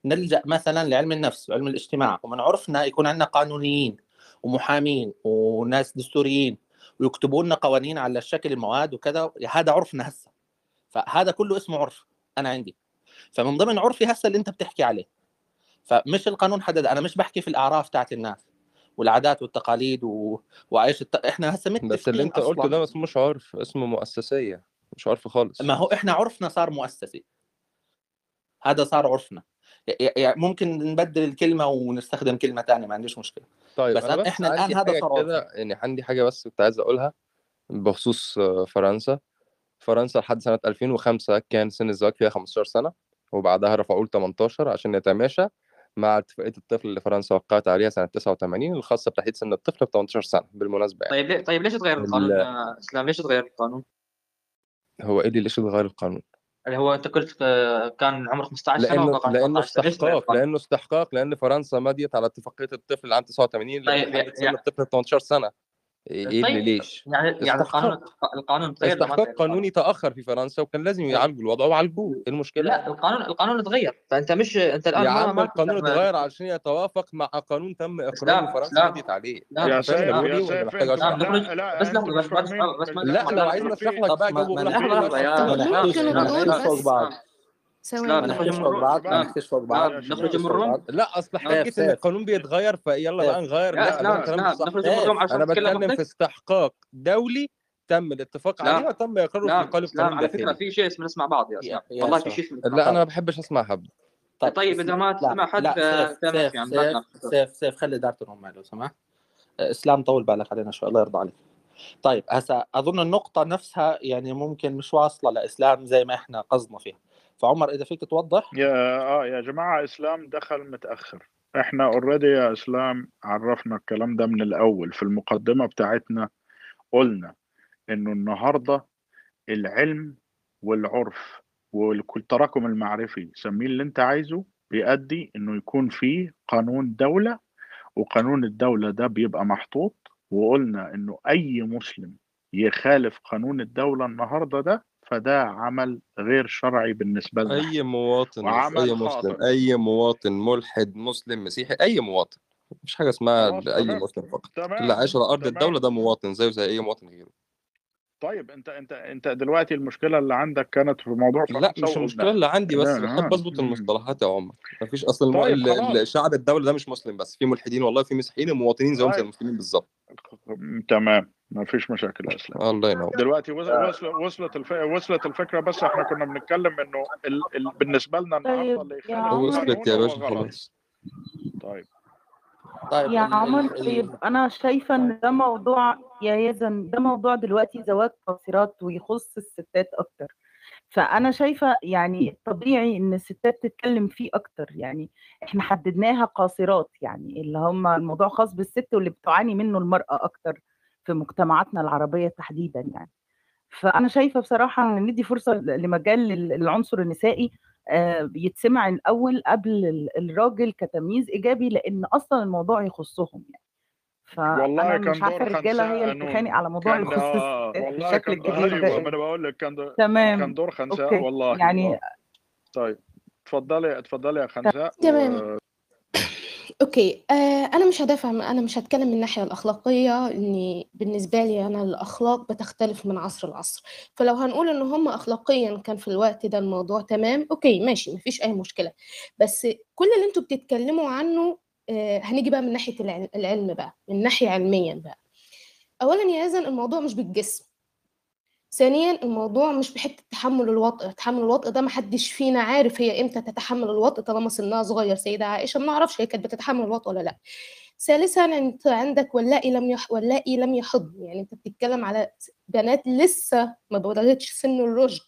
نلجأ مثلا لعلم النفس وعلم الاجتماع ومن عرفنا يكون عندنا قانونيين ومحامين وناس دستوريين ويكتبوا لنا قوانين على شكل المواد وكذا هذا عرفنا هسه. فهذا كله اسمه عرف أنا عندي. فمن ضمن عرفي هسه اللي أنت بتحكي عليه. فمش القانون حدد أنا مش بحكي في الأعراف تاعت الناس. والعادات والتقاليد و... وعيش الت... إحنا هسه متفقين
بس اللي انت قلته. ده ما اسموش عرف اسمه مؤسسية مش عرف خالص.
ما هو إحنا عرفنا صار مؤسسي هذا صار عرفنا. ي- ي- ممكن نبدل الكلمة ونستخدم كلمة ثانية ما عنديش مشكلة.
طيب
بس أنا-
بس
إحنا الآن
عندي
هذا صار
كده يعني عندي حاجة بس كنت عايز أقولها بخصوص آه، فرنسا. فرنسا لحد سنة 2005 كان سن الزواج فيها 15 سنة وبعدها رفعوه ل 18 عشان يتماشى. مع اتفاقية الطفل اللي فرنسا وقعت عليها سنة 89 الخاصة بتحديد سن الطفل ب 18 سنة بالمناسبة يعني
طيب ليه طيب ليش تغير القانون إسلام ليش تغير القانون؟
هو إيه اللي ليش اتغير القانون؟
اللي هو انت قلت آه، كان عمره 15 سنة
لأنه
ووقع
لأنه
18 سنه ليش تغير
استحقاق؟ لأنه استحقاق لأن فرنسا مضيت على اتفاقية الطفل عام 89 اللي
طيب،
بتحدد سن
يعني-
الطفل ب 18 سنة إيه إيه اللي
طيب،
ليش؟
يعني يعني القانون
استحقاق.
القانون تغير
استحقاق
القانون.
قانوني تأخر في فرنسا وكان لازم يعالجوا الوضع وعالجوه إيه المشكلة؟
لا القانون القانون تغير فأنت مش أنت الآن
يا
ما
عم القانون اتغير علشان يتوافق مع قانون تم إقراره فرنسا. مضيت عليه
لا،
يا
فاهم
سيف
أنا بقول
يا
إيه ولا
سيف
محتاج
أنتوا
أشرح؟
نخرج-
لا لا
بس
أنتوا
لحظة،
مش
بس- بس-
فاهمين
بس-
مش
بس-
لا
لحظة،
لو
لحظة.
عايزني أشرح لك
طب
بقى
ما-
جاوب
ما
نخرج من
فوق
الروم
بعض فوق
لا، نخرج من الروم.
لا اصل
سيف،
ان. القانون بيتغير فيلا. بقى نغير
يا
لا صح
نخرج من الروم عشان أنا
بتكلم في. استحقاق دولي تم الاتفاق عليه وتم اقراره في قالب قانون
على
فكرة
في شيء اسمه نسمع بعض يا اسلام
يا
والله في. شيء اسمه
لا
أنا
ما بحبش أسمع هبد
طيب إذا ما
لا،
تسمع حد
لا
آه،
سيف سيف سيف. سيف خلي دارت الروم معي لو سمحت إسلام طول بالك علينا شوي الله يرضى عليك طيب هسا أظن النقطة نفسها يعني ممكن مش واصلة لاسلام زي ما إحنا قصدنا فيها فعمر إذا فيك توضح.
يا آه يا جماعة إسلام دخل متأخر. إحنا اوريدي يا إسلام عرفنا الكلام ده من الأول. في المقدمة بتاعتنا قلنا إنه النهارده العلم والعرف والتراكم المعرفي سميه اللي أنت عايزه بيؤدي إنه يكون فيه قانون دولة وقانون الدولة ده بيبقى محطوط. وقلنا إنه أي مسلم يخالف قانون الدولة النهارده ده فده عمل غير شرعي بالنسبة لنا
أي مواطن مش
وعمل
أي مسلم
خاطئ.
أي مواطن ملحد مسلم مسيحي أي مواطن مفيش حاجة اسمها اي. مسلم فقط
تمام
اللي عايش على أرض
تمام.
الدولة ده مواطن زيه زي أي مواطن غيره
طيب أنت أنت أنت دلوقتي المشكلة اللي عندك كانت في موضوع
لا مش المشكلة اللي عندي بس بحب.
أظبط.
المصطلحات يا عمر مفيش أصل.
طيب،.
الشعب الدولة ده مش مسلم بس في ملحدين والله في مسيحيين ومواطنين زيهم زي
طيب.
المسلمين بالظبط
تمام ما فيش مشاكل إسلام.
الله ينور.
دلوقتي وص- وصل وصلت الف... وصلت الفكرة بس إحنا كنا بنتكلم إنه ال... ال... بالنسبة لنا النهارده
طيب،
اللي يخالف.
وصلت يا باشا. خلاص.
طيب.
طيب
يا عمر طيب أنا شايفة إن ده موضوع يا يزن ده موضوع دلوقتي زواج قاصرات ويخص الستات أكتر. فأنا شايفة يعني طبيعي إن الستات تتكلم فيه أكتر. يعني إحنا حددناها قاصرات يعني اللي هم الموضوع خاص بالست واللي بتعاني منه المرأة أكتر. في مجتمعاتنا العربية تحديدا يعني فأنا شايفة بصراحة إن ندي فرصة لمجال للعنصر النسائي آه، يتسمع الأول قبل ال- الراجل كتمييز إيجابي لأن أصلا الموضوع يخصهم يعني
والله كان
مش عارفه
دور
الرجالة هي اللي بتتخانق
نون.
على موضوع يخص
آه كان
الجديد
أيوه
ده
ما أنا بقول لك كان دور
تمام
كان دور خنساء
أوكي
والله
يعني.
طيب اتفضلي اتفضلي يا خنساء
تمام.
و...
Okay. آه أنا مش هدافع أنا مش هتكلم من الناحية الأخلاقية إني بالنسبة لي أنا الأخلاق بتختلف من عصر لعصر. فلو هنقول إن هم اخلاقيا كان في الوقت ده الموضوع تمام okay ماشي مفيش أي مشكلة. بس كل اللي أنتوا بتتكلموا عنه آه هنيجي بقى من العل- العلم بقى من ناحية علميا بقى. اولا يا إذن الموضوع مش بالجسم. ثانيا الموضوع مش بحتة تحمل الوطء تحمل الوطء ده محدش فينا عارف هي إمتى تتحمل الوطء طالما سنها صغير. سيدة عائشة ما نعرفش هي كانت بتتحمل الوطء ولا لا. ثالثا أنت عندك واللائي لم يح... واللائي لم يحض يعني أنت بتتكلم على بنات لسه ما بلغتش سن الرشد.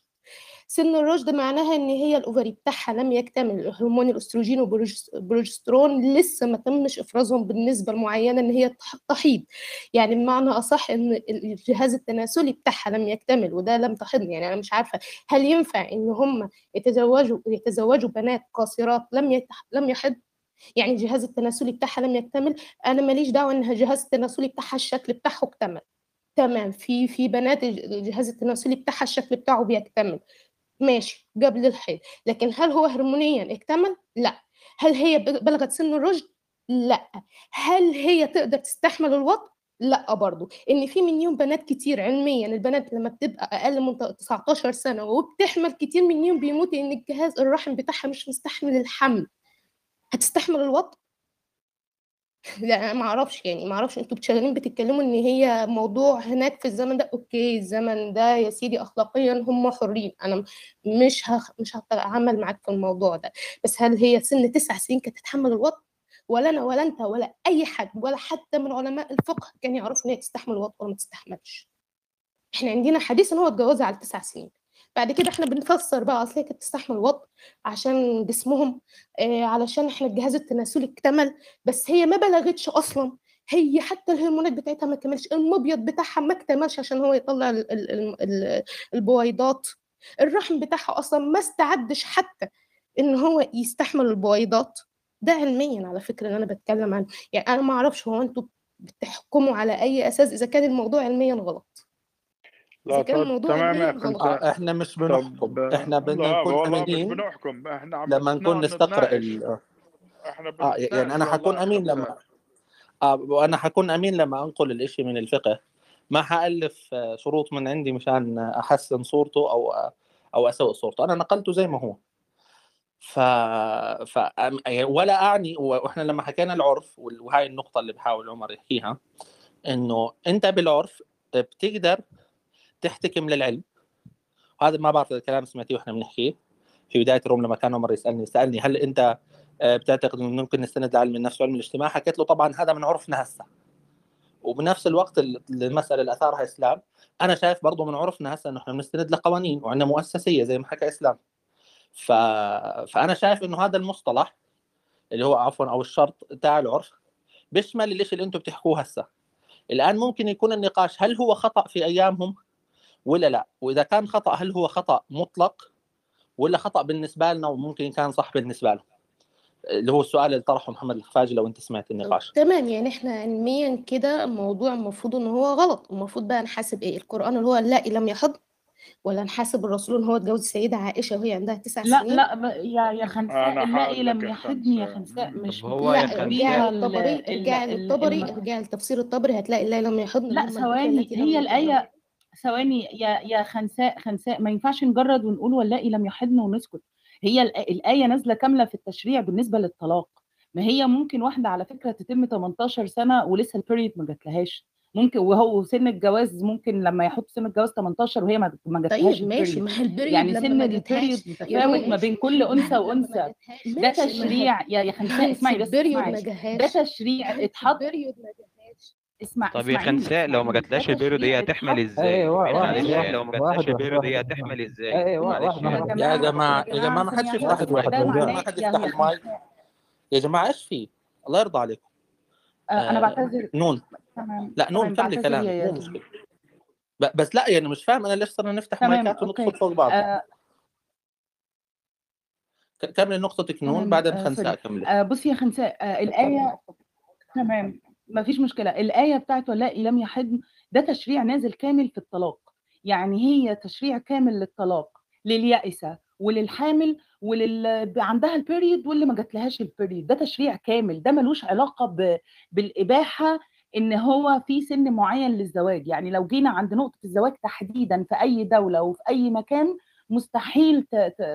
سن الرشد معناها إن هي ال ovary بتاعها لم يكتمل هرمون الأستروجين والبروجسترون لسه ما تمش إفرازهم بالنسبة المعينه إن هي تحيض. يعني بمعنى أصح إن الجهاز التناسلي بتاعها لم يكتمل وده لم تحض يعني أنا مش عارفة هل ينفع إن هم يتزوجوا يتزوجوا بنات قاصرات لم يتح... لم يحض؟ يعني الجهاز التناسلي بتاعها لم يكتمل؟ أنا ماليش دعوة ان الجهاز التناسلي بتاعها الشكل بتاعه اكتمل. تمام. في في بنات الجهاز التناسلي بتاعها الشكل بتاعه بيكتمل. ماشي قبل الحيض. لكن هل هو هرمونيا اكتمل؟ لا. هل هي بلغت سن الرشد؟ لا. هل هي تقدر تستحمل الوطء لا برضو. إن في مليون بنات كتير علميا البنات لما بتبقى أقل من 19 سنة وبتحمل كتير منهم بيموتوا إن الجهاز الرحم بتاعها مش مستحمل الحمل. هتستحمل الوطء لا أنا ما أعرفش يعني ما أعرفش أنتوا شغالين بتتكلموا إن هي موضوع هناك في الزمن ده أوكي الزمن ده يا سيدي اخلاقيا هم حرين. أنا مش هخ... مش هتعامل معاك في الموضوع ده. بس هل هي سن تسع سنين كانت تتحمل الوطء ولا أنا ولا أنت ولا أي حد ولا حتى من علماء الفقه كان يعرفوا إن هي تستحمل الوطء ولا ما تستحملش. إحنا عندنا حديث إن هو اتجوزها على تسع سنين. بعد كده إحنا بنفسر بقى أصل هي كانت تستحمل الوطء عشان جسمهم آه علشان إحنا الجهاز التناسلي اكتمل بس هي ما بلغتش أصلا. هي حتى الهرمونات بتاعتها ما كملش المبيض بتاعها ما اكتملش عشان هو يطلع ال ال ال ال البويضات. الرحم بتاعها أصلا ما استعدش حتى إن هو يستحمل البويضات. ده علميا على فكرة اللي أنا بتكلم عنه. يعني أنا ما أعرفش هو أنتوا بتحكموا على أي أساس إذا كان الموضوع علميا غلط.
لا تمام. يا
غلط. إحنا مش بنحكم. إحنا بدنا نكون امينين
بنحكم. إحنا
لما نكون نستقرأ ال...
إحنا
آه يعني أنا حكون أمين لما آه وأنا حكون أمين لما أنقل الإشي من الفقه. ما حألف شروط من عندي مشان أحسن صورته أو أو أسوء صورته. أنا نقلته زي ما هو. ف... ف ولا أعني وإحنا لما حكينا العرف وهاي النقطة اللي بحاول عمر يحكيها إنه أنت بالعرف بتقدر تحتكم للعلم. وهذا ما بعرف الكلام سمعتيه وإحنا بنحكيه في بداية الروم لما كان عمر يسألني سألني هل أنت بتعتقد إنه ممكن نستند لعلم النفس وعلم الاجتماع؟ حكيت له طبعا هذا من عرفنا هسه. وبنفس الوقت المسألة اللي اثارها إسلام. أنا شايف برضه من عرفنا هسه إنه إحنا بنستند لقوانين وعندنا مؤسسية زي ما حكى إسلام. ف... فأنا شايف إنه هذا المصطلح اللي هو عفوا أو الشرط تاع العرف بيشمل الشيء اللي أنتم بتحكوه هسه. الآن ممكن يكون النقاش هل هو خطأ في أيامهم؟ ولا لا؟ وإذا كان خطأ هل هو خطأ مطلق ولا خطأ بالنسبة لنا وممكن كان صح بالنسبة لهم اللي هو السؤال اللي طرحه محمد الخفاجي لو أنت سمعت النقاش.
تمام يعني إحنا علميا كده الموضوع المفروض ان هو غلط. المفروض بقى نحاسب إيه؟ القرآن اللي هو اللائي لم يحض ولا نحاسب الرسول إن هو اتجوز السيدة عائشة وهي عندها تسع
لا
سنين؟
لا ب- يا يا خنساء اللائي
هقول
لم يحضني يا
خنساء.
مش
هو
بيها ال-
للطبري
ال-
للطبري ارجعي لتفسير الطبري هتلاقي اللائي لم يحضن
لا ثواني. هي الآية ثواني يا يا خنساء خنساء ما ينفعش نجرد ونقول واللائي لم يحضن ونسكت. هي الآ- الآية نازلة كاملة في التشريع بالنسبة للطلاق. ما هي ممكن واحدة على فكرة تتم 18 سنة ولسه البيريد ما جاتلهاش. ممكن وهو سن الجواز ممكن لما يحط سن الجواز 18 وهي ما جاتلهاش
طيب ماشي.
ال period
ما هي ال
period
يعني
سن ال
period يا
متفاوت ما
ماشي
بين كل أنثى
وأنثى.
ده
ماشي
تشريع يا يا خنساء اسمعي بس ده تشريع اتحط اسمع
طب يا خنساء لو ما جاتلاش ال period
تشريع
هي هتحمل إزاي؟
إيه واحد
لو ما جاتلاش هي
واحد
هتحمل إزاي؟
إيه واحد
يا جماعة يا جماعة
ما حدش يفتح
واحد
ما حد
يا
يفتح المايك يا جماعة إيش في؟ الله يرضى عليكم.
آه، أنا
آه
بعتذر.
نون.
تمام
لا نون كملي ب- بس لا يعني مش فاهم أنا ليش صرنا نفتح مايكات وندخل فوق بعض؟ ك- كملي نقطتك نون بعدين خنساء كملي.
بصي يا خنساء الآية تمام. ما فيش مشكلة. الآية بتاعت واللائي لم يحضن ده تشريع نازل كامل في الطلاق. يعني هي تشريع كامل للطلاق لليائسة وللحامل ولل عندها البيريد واللي ما جاتلهاش البيريد ده تشريع كامل ده ملوش علاقة ب... بالإباحة إن هو في سن معين للزواج. يعني لو جينا عند نقطة الزواج تحديدا في أي دولة وفي أي مكان مستحيل.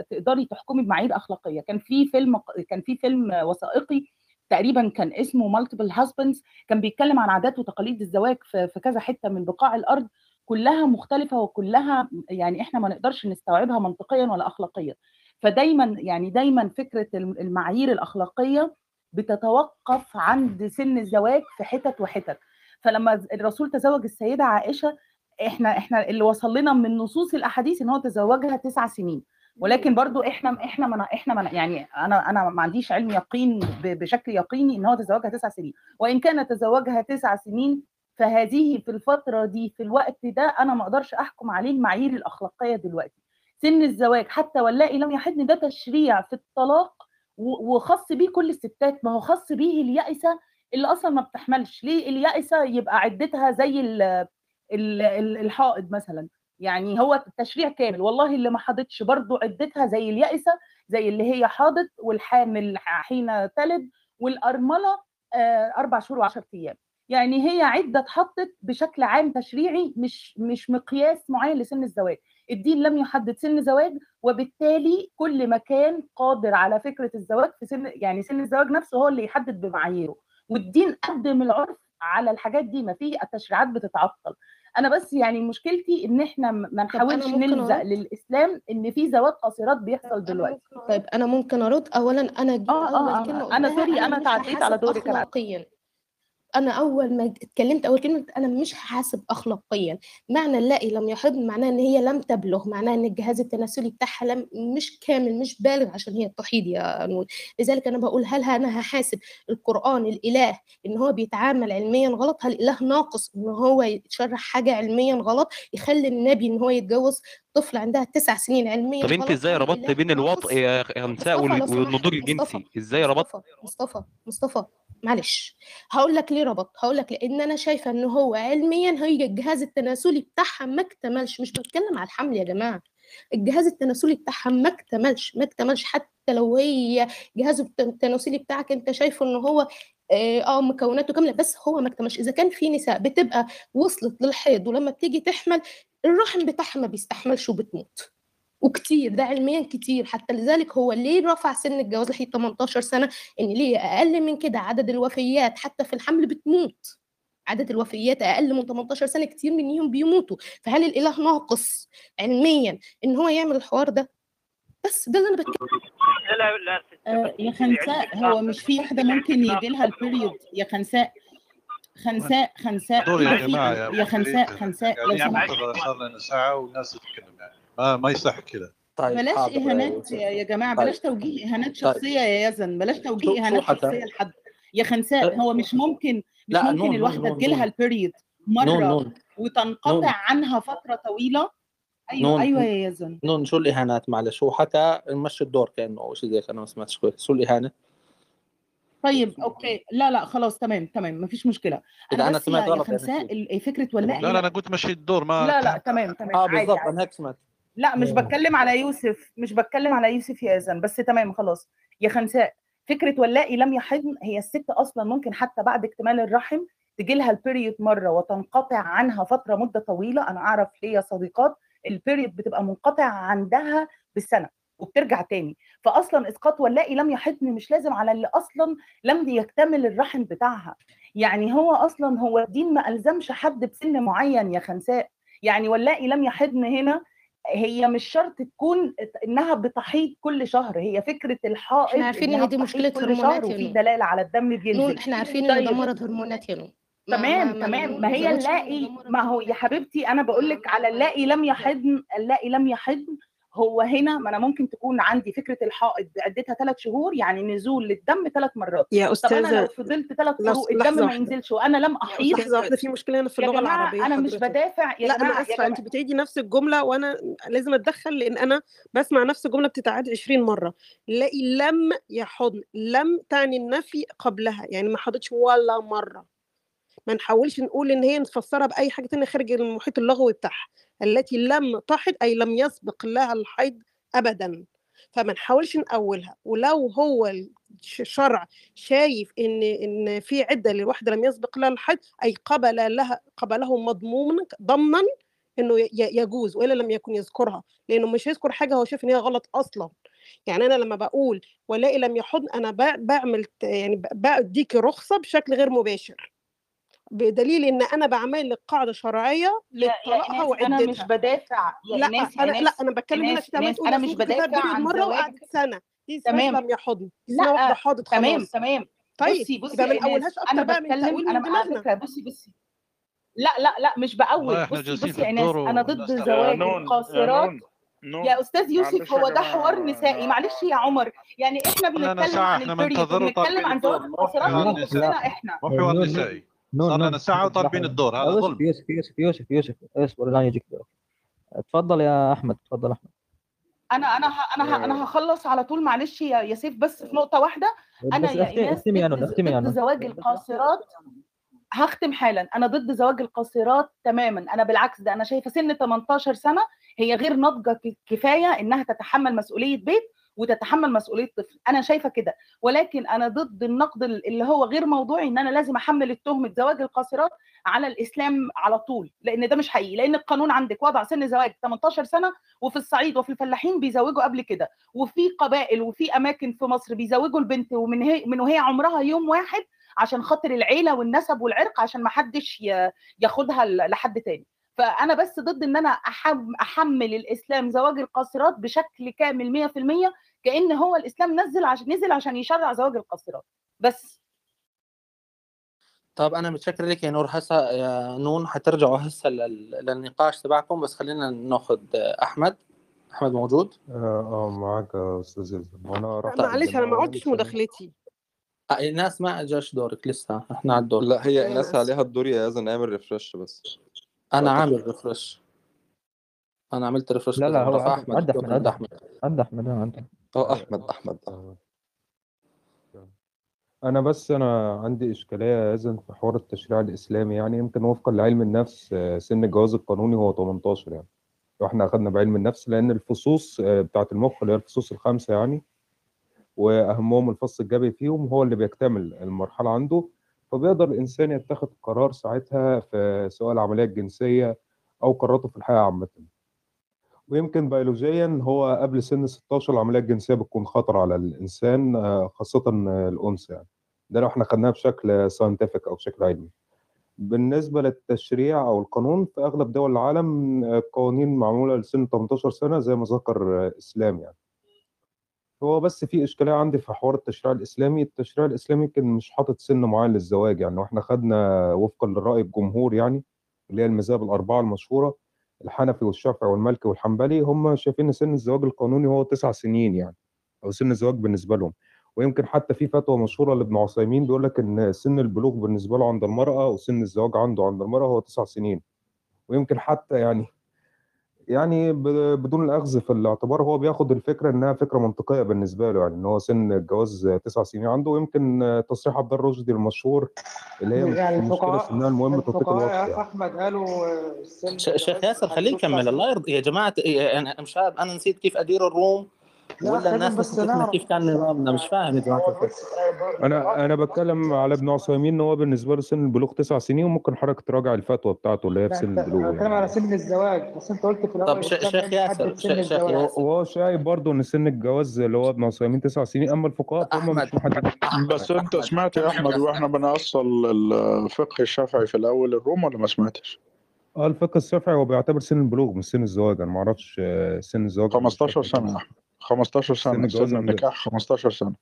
تقدري تحكمي بمعايير أخلاقية. كان في فيلم كان في فيلم وثائقي تقريبا كان اسمه Multiple Husbands كان بيتكلم عن عادات وتقاليد الزواج في كذا حتة من بقاع الأرض كلها مختلفة وكلها يعني إحنا ما نقدرش نستوعبها منطقيا ولا اخلاقيا. فدايما يعني دايما فكرة المعايير الأخلاقية بتتوقف عند سن الزواج في حتت وحتت. فلما الرسول تزوج السيدة عائشة إحنا إحنا اللي وصل لنا من نصوص الأحاديث إن هو تزوجها تسع سنين. ولكن برضو إحنا إحنا من إحنا من يعني أنا أنا ما عنديش علم يقين بشكل يقيني إن هو تزوجها تسع سنين. وإن كان تزوجها تسع سنين فهذه في الفترة دي في الوقت ده أنا ما أقدرش أحكم عليه المعايير الأخلاقية دلوقتي. سن الزواج حتى واللائي لم يحدن ده تشريع في الطلاق وخاص بيه كل الستات. ما هو خاص بيه اليائسة اللي أصلا ما بتحملش. ليه اليائسة يبقى عدتها زي ال ال الحائض مثلا؟ يعني هو التشريع كامل. والله اللي ما حاضتش برضه عدتها زي اليائسة زي اللي هي حاضت والحامل حين تلد والأرملة أربع شهور وعشرة أيام. يعني هي عدة اتحطت بشكل عام تشريعي مش مش مقياس معين لسن الزواج. الدين لم يحدد سن زواج وبالتالي كل مكان قادر على فكرة الزواج في سن يعني سن الزواج نفسه هو اللي يحدد بمعاييره. والدين قدم العرف على الحاجات دي ما في التشريعات بتتعطل. أنا بس يعني مشكلتي إن إحنا ما نحاولش نلزق للإسلام إن في زواج قاصرات بيحصل دلوقتي.
طيب أنا ممكن أرد؟ اولا أنا
آه آه, آه. أنا سوري أنا تعديت على دورك
اخلاقيا. أنا أول ما اتكلمت أول كلمة أنا مش هحاسب اخلاقيا. معنى اللائي لم يحض معناه إن هي لم تبلغ معناه إن الجهاز التناسلي بتاعها لم مش كامل مش بالغ عشان هي تحيض يا نور لذلك أنا بقول هل أنا هحاسب القرآن الإله إن هو بيتعامل علميا غلط؟ هل الإله ناقص إن هو يشرح حاجة علميا غلط؟ يخلي النبي إن هو يتجوز طفل عندها تسع سنين علميا
طب أنت إزاي ربطت بين الوطء يا نساء والنضوج الجنسي؟ إزاي ربطت؟
مصطفى مصطفى معلش. هقول لك ليه ربط هقول لك لأن أنا شايفة إن هو علميا هي الجهاز التناسلي بتاعها ما اكتملش. مش بتكلم على الحمل يا جماعة. الجهاز التناسلي بتاعها ما اكتملش ما اكتملش. حتى لو هي جهاز التناسلي بتاعك أنت شايفه إن هو آه مكوناته كاملة. بس هو ما اكتملش. إذا كان في نساء بتبقى وصلت للحيض ولما بتيجي تحمل الرحم بتاعها ما بيستحملش وبتموت. وكتير ده علميا كتير. حتى لذلك هو ليه رفع سن الجواز لحد 18 سنة؟ إن ليه أقل من كده؟ عدد الوفيات حتى في الحمل بتموت. عدد الوفيات أقل من 18 سنة كتير منهم بيموتوا. فهل الإله ناقص علميا إن هو يعمل الحوار ده؟ بس ده اللي أنا بتكلم.
لا لا
آه يا خنساء هو مش في واحدة ممكن يجي لها البريود يا خنساء خنساء خنساء
دور يا جماعة يا
خنساء خنساء لو سمحت.
صار لنا ساعة والناس تتكلم يعني. ما ما يصح كده.
طيب
بلاش إهانات يا يا جماعة بلاش توجيه إهانات شخصية يا يزن. بلاش توجيه
إهانات؟
شخصية لحد. يا خنساء هو مش ممكن مش
لا،
ممكن
الواحدة
تجيلها
نون. مرة
وتنقطع. عنها فترة طويلة أيوه
نون.
أيوه يا يزن.
نون شو الإهانات معلش؟ هو حكى نمشي الدور كأنه أو شيء زي هيك أنا ما سمعتش كويس. شو الإهانة؟
طيب okay. لا لا خلاص تمام تمام مفيش مشكلة.
إذا أنا سمعت غلط يعني؟
ال- فكرة ولا
لا لا أنا قلت مشي الدور ما
لا لا تمام تمام
آه
عادي
أنا هيك سمعت.
لا مش
مم.
بتكلم على يوسف مش بتكلم على يوسف يا يزن بس تمام خلاص. يا خنساء فكرة واللائي لم يحضن هي الست أصلا ممكن حتى بعد اكتمال الرحم تجي لها ال period مرة وتنقطع عنها فترة مدة طويلة. أنا أعرف ليا صديقات ال period بتبقى منقطع عندها بالسنة وبترجع تاني. فاصلا إسقاط واللائي لم يحضن مش لازم على اللي أصلا لم يكتمل الرحم بتاعها. يعني هو أصلا هو الدين ما ألزمش حد بسن معين يا خنساء. يعني واللائي لم يحضن هنا هي مش شرط تكون إنها بتحيض كل شهر. هي فكرة الحائض
إحنا عارفين إن دي
مشكلة
هرمونات
وفي دلاله على الدم بينزل.
إحنا عارفين إن ده
طيب.
مرض هرمونات يا ما
تمام
ما ما
تمام ما هي اللاقي ما هو يا حبيبتي أنا بقول لك على اللاقي لم يحضن اللاقي لم يحضن. هو هنا ما أنا ممكن تكون عندي فكرة الحائض عدتها ثلاث شهور يعني نزول للدم ثلاث مرات.
يا
طب أنا لو
استاذه
فضلت ثلاث شهور الدم ما. ينزلش وأنا لم أحيض
لحظه واحدة في مشكلة هنا في
يا
اللغة
جماعة
العربية
أنا مش. بدافع يا
لا
جماعة
أنا آسفة
أنت
بتعيدي نفس الجملة وأنا لازم أتدخل لأن أنا بسمع نفس الجملة بتتعاد 20 مرة. لاقي لم يحضن لم تعني النفي قبلها يعني ما حضتش ولا مرة. ما نحاولش نقول إن هي نفسرها بأي حاجة تانية خارج المحيط اللغوي بتاعها التي لم تحض أي لم يسبق لها الحيض ابدا. فما نحاولش نأولها ولو هو الشرع شايف إن إن في عدة لواحدة لم يسبق لها الحيض أي قبل لها قبله مضمونا ضمنا إنه يجوز وإلا لم يكن يذكرها. لأنه مش هيذكر حاجة هو شايف إن هي غلط أصلا. يعني أنا لما بقول ولاقي لم يحضن أنا بعمل يعني بديكي رخصة بشكل غير مباشر. بدليل إن أنا بعمل لك
قاعدة شرعية
لطلاقها
ايناس أنا مش
وعدتها
بدافع. يا لأ يا
أنا
لأ
أنا بتكلم هنا أنا
مش بدافع عن مرة
وقعدت سنة. دي
تمام.
لم يحضن. واحدة
لأ
حاضت
تمام
خلاص.
تمام
طيب
بصي بصي
يبقى ما نقولهاش
ايناس
أكتر
أنا
بقى من
بتكلم تأويل
أنا
على فكرة. بصي بصي. لأ لأ لأ مش
إحنا
بصي بصي
في
يا
الدور أنا
ضد زواج القاصرات. يا أستاذ يوسف هو ده حوار نسائي معلش يا عمر. يعني
إحنا
بنتكلم عن
إحنا
البريد
وطالبين
عن زواج القاصرات
حوار
إحنا
مو حوار
نون.
نسائي
نون
صار ساعة وطالبين الدور هذا
يوسف
ظلم.
يوسف يوسف يوسف يوسف اصبر الآن يجيك. دور تفضل يا أحمد تفضل أحمد.
أنا أنا ه- أنا ه-
أنا
هخلص على طول معلش يا يا سيف بس في نقطة واحدة. أنا
بس
يا
اختمي اختمي نون اختمي
زواج القاصرات. هختم حالا. أنا ضد زواج القاصرات تماما. أنا بالعكس ده أنا شايفة سن 18 سنة هي غير ناضجة ك- كفاية إنها تتحمل مسؤولية بيت. وتتحمل مسؤولية طفل. أنا شايفة كده. ولكن أنا ضد النقد اللي هو غير موضوعي إن أنا لازم أحمل التهمه زواج القاصرات على الإسلام على طول. لأن ده مش حقيقي. لأن القانون عندك وضع سن زواج 18 سنة وفي الصعيد وفي الفلاحين بيزوجوا قبل كده. وفي قبائل وفي أماكن في مصر بيزوجوا البنت ومن هي من وهي عمرها يوم واحد عشان خاطر العيلة والنسب والعرق عشان ما حدش ياخدها لحد تاني. فأنا بس ضد إن أنا أحم أحمل الإسلام زواج القاصرات بشكل كامل 100% كأن هو الإسلام نزل عشان نزل عشان يشرع زواج القاصرات. بس.
طب أنا متشكر لك يا نور هسه يا نون حترجعوا هسه لل- للنقاش تبعكم بس خلينا ناخذ أحمد. أحمد موجود؟
آه آه، معاك يا أستاذ وأنا
لا
رحت
معلش أنا ما قلتش مداخلتي.
آه، الناس ما جاش دورك لسه. إحنا على الدور.
لا هي أنا
اسف
عليها الدور يا يزن أعمل refresh بس. أنا
عامل refresh أنا عملت refresh
لا لا هو أحمد.
عند
أحمد عد أحمد. آه، عد
أه أحمد أحمد. آه،
أنا بس أنا عندي إشكالية يزن في حوار التشريع الإسلامي يعني يمكن وفقا لعلم النفس آه، سن الجواز القانوني هو 18 يعني. لو إحنا اخذنا بعلم النفس لأن الفصوص آه، بتاعة المخ اللي هي الفصوص الخمسه يعني وأهمهم الفص الجبهي فيهم هو اللي بيكتمل المرحلة عنده. فبيقدر الإنسان يتخذ قرار ساعتها في سواء العملية الجنسية أو قراراته في الحياة عامة. ويمكن بيولوجيا هو قبل سن 16 العملية الجنسية بتكون خطر على الإنسان آه، خاصة آه، الأنثى. يعني ده لو إحنا خدناها بشكل ساينتفك أو بشكل علمي. بالنسبة للتشريع أو القانون في أغلب دول العالم آه، قوانين معمولة لسن 18 سنة زي ما ذكر آه، إسلام يعني. هو بس في إشكالية عندي في حوار التشريع الإسلامي. التشريع الإسلامي يمكن مش حاطط سن معين للزواج. يعني وإحنا خدنا وفقا للرأي الجمهور يعني اللي هي المذاهب الأربعة المشهورة الحنفي والشافعي والمالكي والحنبلي هم شايفين إن سن الزواج القانوني هو تسع سنين يعني أو سن الزواج بالنسبة لهم. ويمكن حتى في فتوى مشهورة لابن عثيمين بيقول لك إن سن البلوغ بالنسبة له عند المرأة وسن الزواج عنده عند المرأة هو تسع سنين. ويمكن حتى يعني يعني ب- بدون الأخذ في الاعتبار هو بياخد الفكرة إنها فكرة منطقية بالنسبة له. يعني إن هو سن الجواز تسع سنين عنده ويمكن تصريح عبد الله الرشدي المشهور اللي هي مش
يعني
المشكلة
الفقهاء
سنها المهم توقيت
الفقهاء
الوقت يعني.
أحمد قالوا سن
ش- شيخ ياسر خليه يكمل الله يرضى يا جماعة إيه، أنا مش عارف أنا نسيت كيف أدير الروم. ولا الناس
بس
كيف كان نظامنا مش فاهم يا جماعة
أنا أنا بتكلم على ابن عثيمين إن هو بالنسبة له سن البلوغ تسع سنين وممكن حضرتك تراجع الفتوى بتاعته اللي هي في سن البلوغ
أنا بتكلم
يعني
على سن الزواج بس أنت قلت في
طب الأول
الاسلام
شيخ ياسر شيخ ياسر.
وهو شايف برضه إن سن الجواز اللي هو ابن عثيمين تسع سنين أما الفقهاء فهم
أحمد.
مش محددين.
بس أنت
احمد
سمعت يا أحمد
يا
وإحنا بنأصل الفقه الشافعي في الأول الروم ولا ما سمعتش؟
آه الفقه الشافعي هو بيعتبر سن البلوغ مش سن الزواج. أنا ما أعرفش آه، سن الزواج. عند
15
الشافعي
سنة
كام
يا احمد 15
سن
سنة. سن النكاح 15 سنة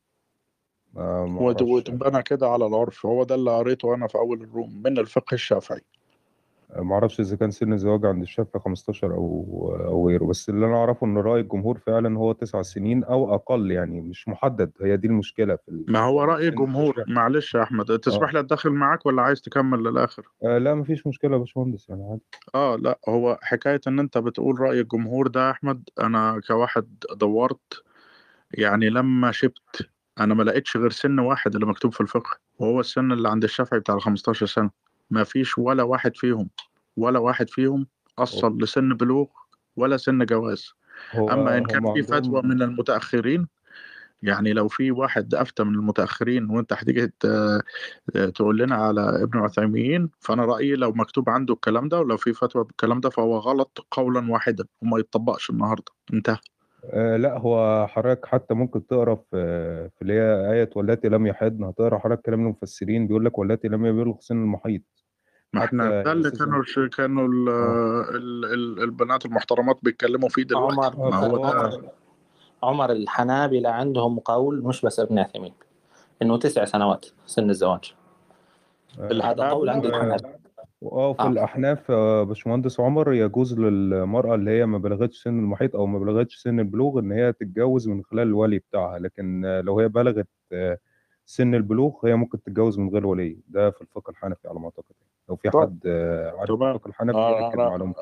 آه
وتبنى كده على العرف هو ده اللي قريته أنا في أول الروم من الفقه الشافعي.
ما أعرفش إذا كان سن الزواج عند الشافعي 15 أو أو غيره بس اللي أنا أعرفه إن رأي الجمهور فعلا هو تسع سنين أو أقل يعني مش محدد. هي دي المشكلة في
ما هو رأي
سن
الجمهور. معلش يا أحمد تسمح
آه.
لي أتدخل معاك ولا عايز تكمل للآخر؟
آه، لا مفيش مشكلة يا باشمهندس يعني عادي.
آه لا هو حكاية إن أنت بتقول رأي الجمهور ده يا أحمد أنا كواحد دورت يعني لما شبت أنا ما لقيتش غير سن واحد اللي مكتوب في الفقه وهو السن اللي عند الشافعي بتاع ال 15 سنة. ما فيش ولا واحد فيهم ولا واحد فيهم أصل لسن بلوغ ولا سن جواز.
هو
أما إن كان في فتوى من المتأخرين يعني لو في واحد أفتى من المتأخرين وأنت هتيجي تقول لنا على ابن عثيمين فأنا رأيي لو مكتوب عنده الكلام ده ولو في فتوى بالكلام ده فهو غلط قولا واحدا وما يتطبقش النهاردة. انتهى.
آه لا هو حضرتك حتى ممكن تقرا في في اللي هي آية واللاتي لم يحضن. هتقرا حضرتك كلام المفسرين بيقول لك واللاتي لم يبلغ سن المحيض
ما
إحنا
ده اللي كانوا ش- كانوا ال ال ال البنات المحترمات بيتكلموا فيه دلوقتي.
عمر
ما هو ده
عمر عمر الحنابلة عندهم قول مش بس ابن عثيمين إنه تسع سنوات سن الزواج. هذا قول عند الحنابلة.
آه في
آه.
الأحناف آه، باشمهندس عمر يجوز للمرأة اللي هي ما بلغتش سن المحيط أو ما بلغتش سن البلوغ إن هي تتجوز من خلال الولي بتاعها لكن آه، لو هي بلغت آه، سن البلوغ هي ممكن تتجوز من غير ولي. ده في الفقه الحنفي على ما أعتقد. لو في. حد آه، عارف
تمام.
الفقه الحنفي
آه،
يأكد
أنا
معلومتي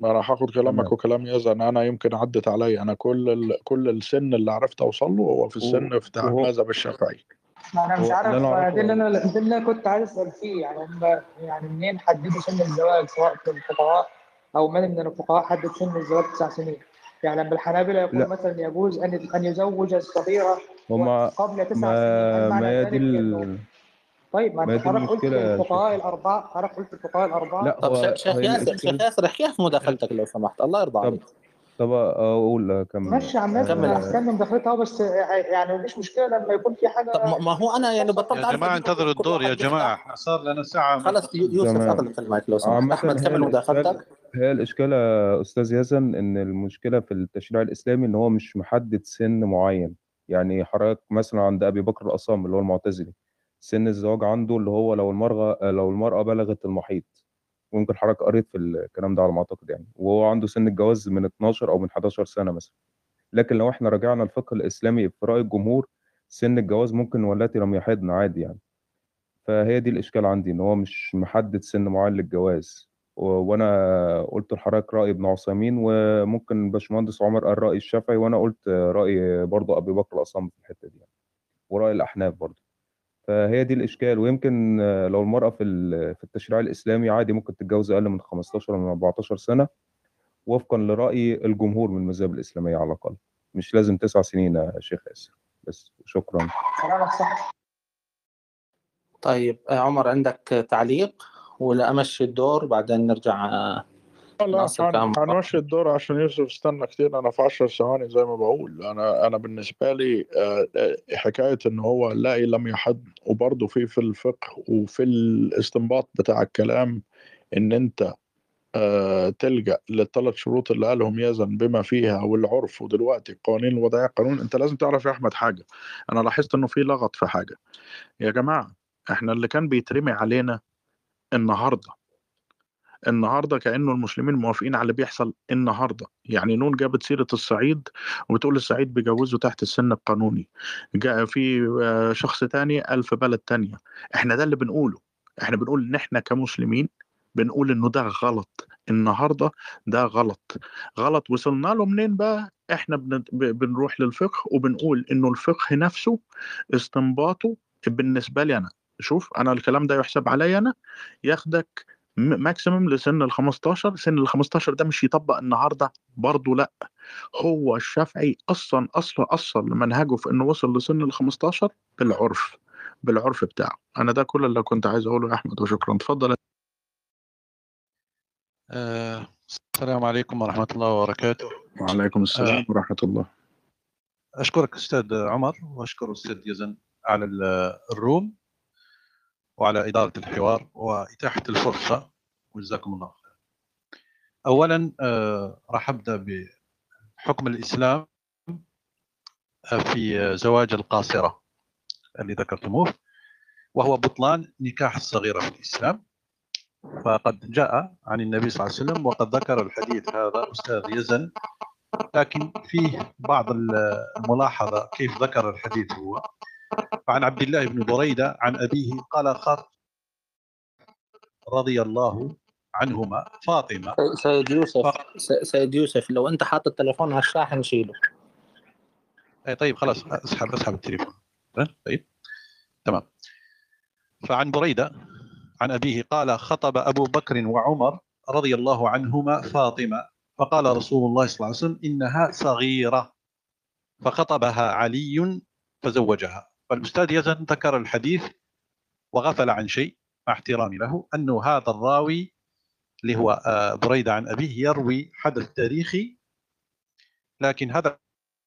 ما أنا هاخد كلامك وكلام يزن. أنا يمكن عدت علي. أنا كل ال... كل السن اللي عرفت أوصل له هو في
و-
السن بتاع
وهو
المذهب الشافعي.
ما أنا مش عارف ده اللي أنا ده اللي أنا كنت عايز أسأل فيه. يعني هم يعني منين حددوا سن الزواج سواء في الفقهاء أو من من الفقهاء حدد سن الزواج تسع سنين؟ يعني لما الحنابلة يقول
لا.
مثلا يجوز أن أن يزوج الصغيرة
هما
قبل تسع سنين هل
ما ما هي دي ال...
طيب ما
ما أنت دي
حضرتك قلت الفقهاء الأربعة حضرتك قلت الفقهاء الأربعة.
لا
طب شيخ ياسر شيخ ياسر كيف مداخلتك لو سمحت. الله يرضى عليك.
طب أقول أكمل
ماشي يا عم ماشي.
كمل
أنا
يا
هستنى مداخلتها بس يعني مفيش مشكلة لما يكون في حاجة
طب ما هو أنا يعني بطلت
يا
جماعة
انتظروا الدور يا جماعة. صار لنا
ساعة. يو- يوسف اغلق المايك لو سمحت.
أحمد
كمل مداخلتك.
هي الإشكال يا أستاذ يزن إن المشكلة في التشريع الإسلامي إن هو مش محدد سن معين. يعني حضرتك مثلا عند أبي بكر الأصام اللي هو المعتزلي سن الزواج عنده اللي هو لو المرأة لو المرأة بلغت المحيط. ممكن حضرتك قريت في الكلام ده على ما أعتقد يعني. وهو عنده سن الجواز من 12 أو من 11 سنة مثلا. لكن لو إحنا رجعنا الفقه الإسلامي في رأي الجمهور سن الجواز ممكن واللاتي لم يحضن عادي يعني. فهي دي الإشكال عندي إن هو مش محدد سن معين للجواز. و- وأنا قلت لحضرتك رأي ابن عثيمين وممكن باشمهندس عمر قال رأي الشافعي وأنا قلت رأي برضه أبي بكر الأصم في الحتة دي يعني. ورأي الأحناف برضه فهي دي الإشكال. ويمكن لو المرأة في ال- في التشريع الإسلامي عادي ممكن تتجوز أقل من 15 أو من 14 سنة وفقا لرأي الجمهور من المذاهب الإسلامية على الأقل. مش لازم تسع سنين يا شيخ ياسر بس شكرا.
كلامك صح.
طيب آه، عمر عندك تعليق؟ ولا أمشي الدور بعدين نرجع آه،
لا هنمشي الدور عشان يوسف استنى كتير. أنا في 10 ثواني زي ما بقول. أنا أنا بالنسبة لي آه، آه، حكاية إن هو لاقي لم يحد. وبرضه في في الفقه وفي الاستنباط بتاع الكلام إن أنت آه، تلجأ للثلاث شروط اللي قالهم يزن بما فيها والعرف. ودلوقتي القوانين الوضعية قانون. أنت لازم تعرف يا أحمد حاجة. أنا لاحظت إنه في لغط في حاجة. يا جماعة إحنا اللي كان بيترمي علينا النهارده النهارده كأنه المسلمين موافقين على اللي بيحصل النهارده. يعني نون جابت سيرة الصعيد وبتقول الصعيد بيجوزوا تحت السن القانوني. جاء في آه، شخص تاني قال في بلد تانية. إحنا ده اللي بنقوله. إحنا بنقول إن إحنا كمسلمين بنقول إنه ده غلط. النهارده ده غلط. غلط. وصلنا له منين بقى؟ إحنا بنروح للفقه وبنقول إنه الفقه نفسه استنباطه بالنسبة لي أنا. شوف أنا الكلام ده يحسب عليا أنا. ياخدك ماكسيمم لسن ال 15 سن ال 15 ده مش يطبق النهارده برضه لأ. هو الشافعي أصلا أصلا أصلا منهجه في إنه وصل لسن ال 15 بالعرف بالعرف بتاعه. أنا ده كل اللي كنت عايز أقوله يا أحمد وشكرا. اتفضل.
آه، السلام عليكم ورحمة الله وبركاته.
وعليكم السلام
آه،
ورحمة الله.
أشكرك أستاذ عمر وأشكر أستاذ يزن على ال- الروم. وعلى إدارة الحوار وإتاحة الفرصة. وجزاكم الله خير. اولا آه، راح أبدأ بحكم الإسلام آه، في زواج القاصرة اللي ذكرتموه وهو بطلان نكاح الصغيره في الإسلام. فقد جاء عن النبي صلى الله عليه وسلم وقد ذكر الحديث هذا أستاذ يزن. لكن فيه بعض الملاحظة كيف ذكر الحديث هو. فعن عبد الله بن بريدة عن أبيه قال خط رضي الله عنهما. فاطمة.
سيد يوسف سيد يوسف لو أنت حاطط التليفون على الشاحن شيله.
اي طيب خلاص اسحب اسحب التليفون. طيب. تمام. فعن بريدة عن أبيه قال خطب أبو بكر وعمر رضي الله عنهما فاطمة فقال رسول الله صلى الله عليه وسلم إنها صغيرة. فخطبها علي فزوجها. فالأستاذ يزن ذكر الحديث وغفل عن شيء مع احترامي له أنه هذا الراوي اللي هو آه، بريدة عن أبيه يروي حدث تاريخي لكن هذا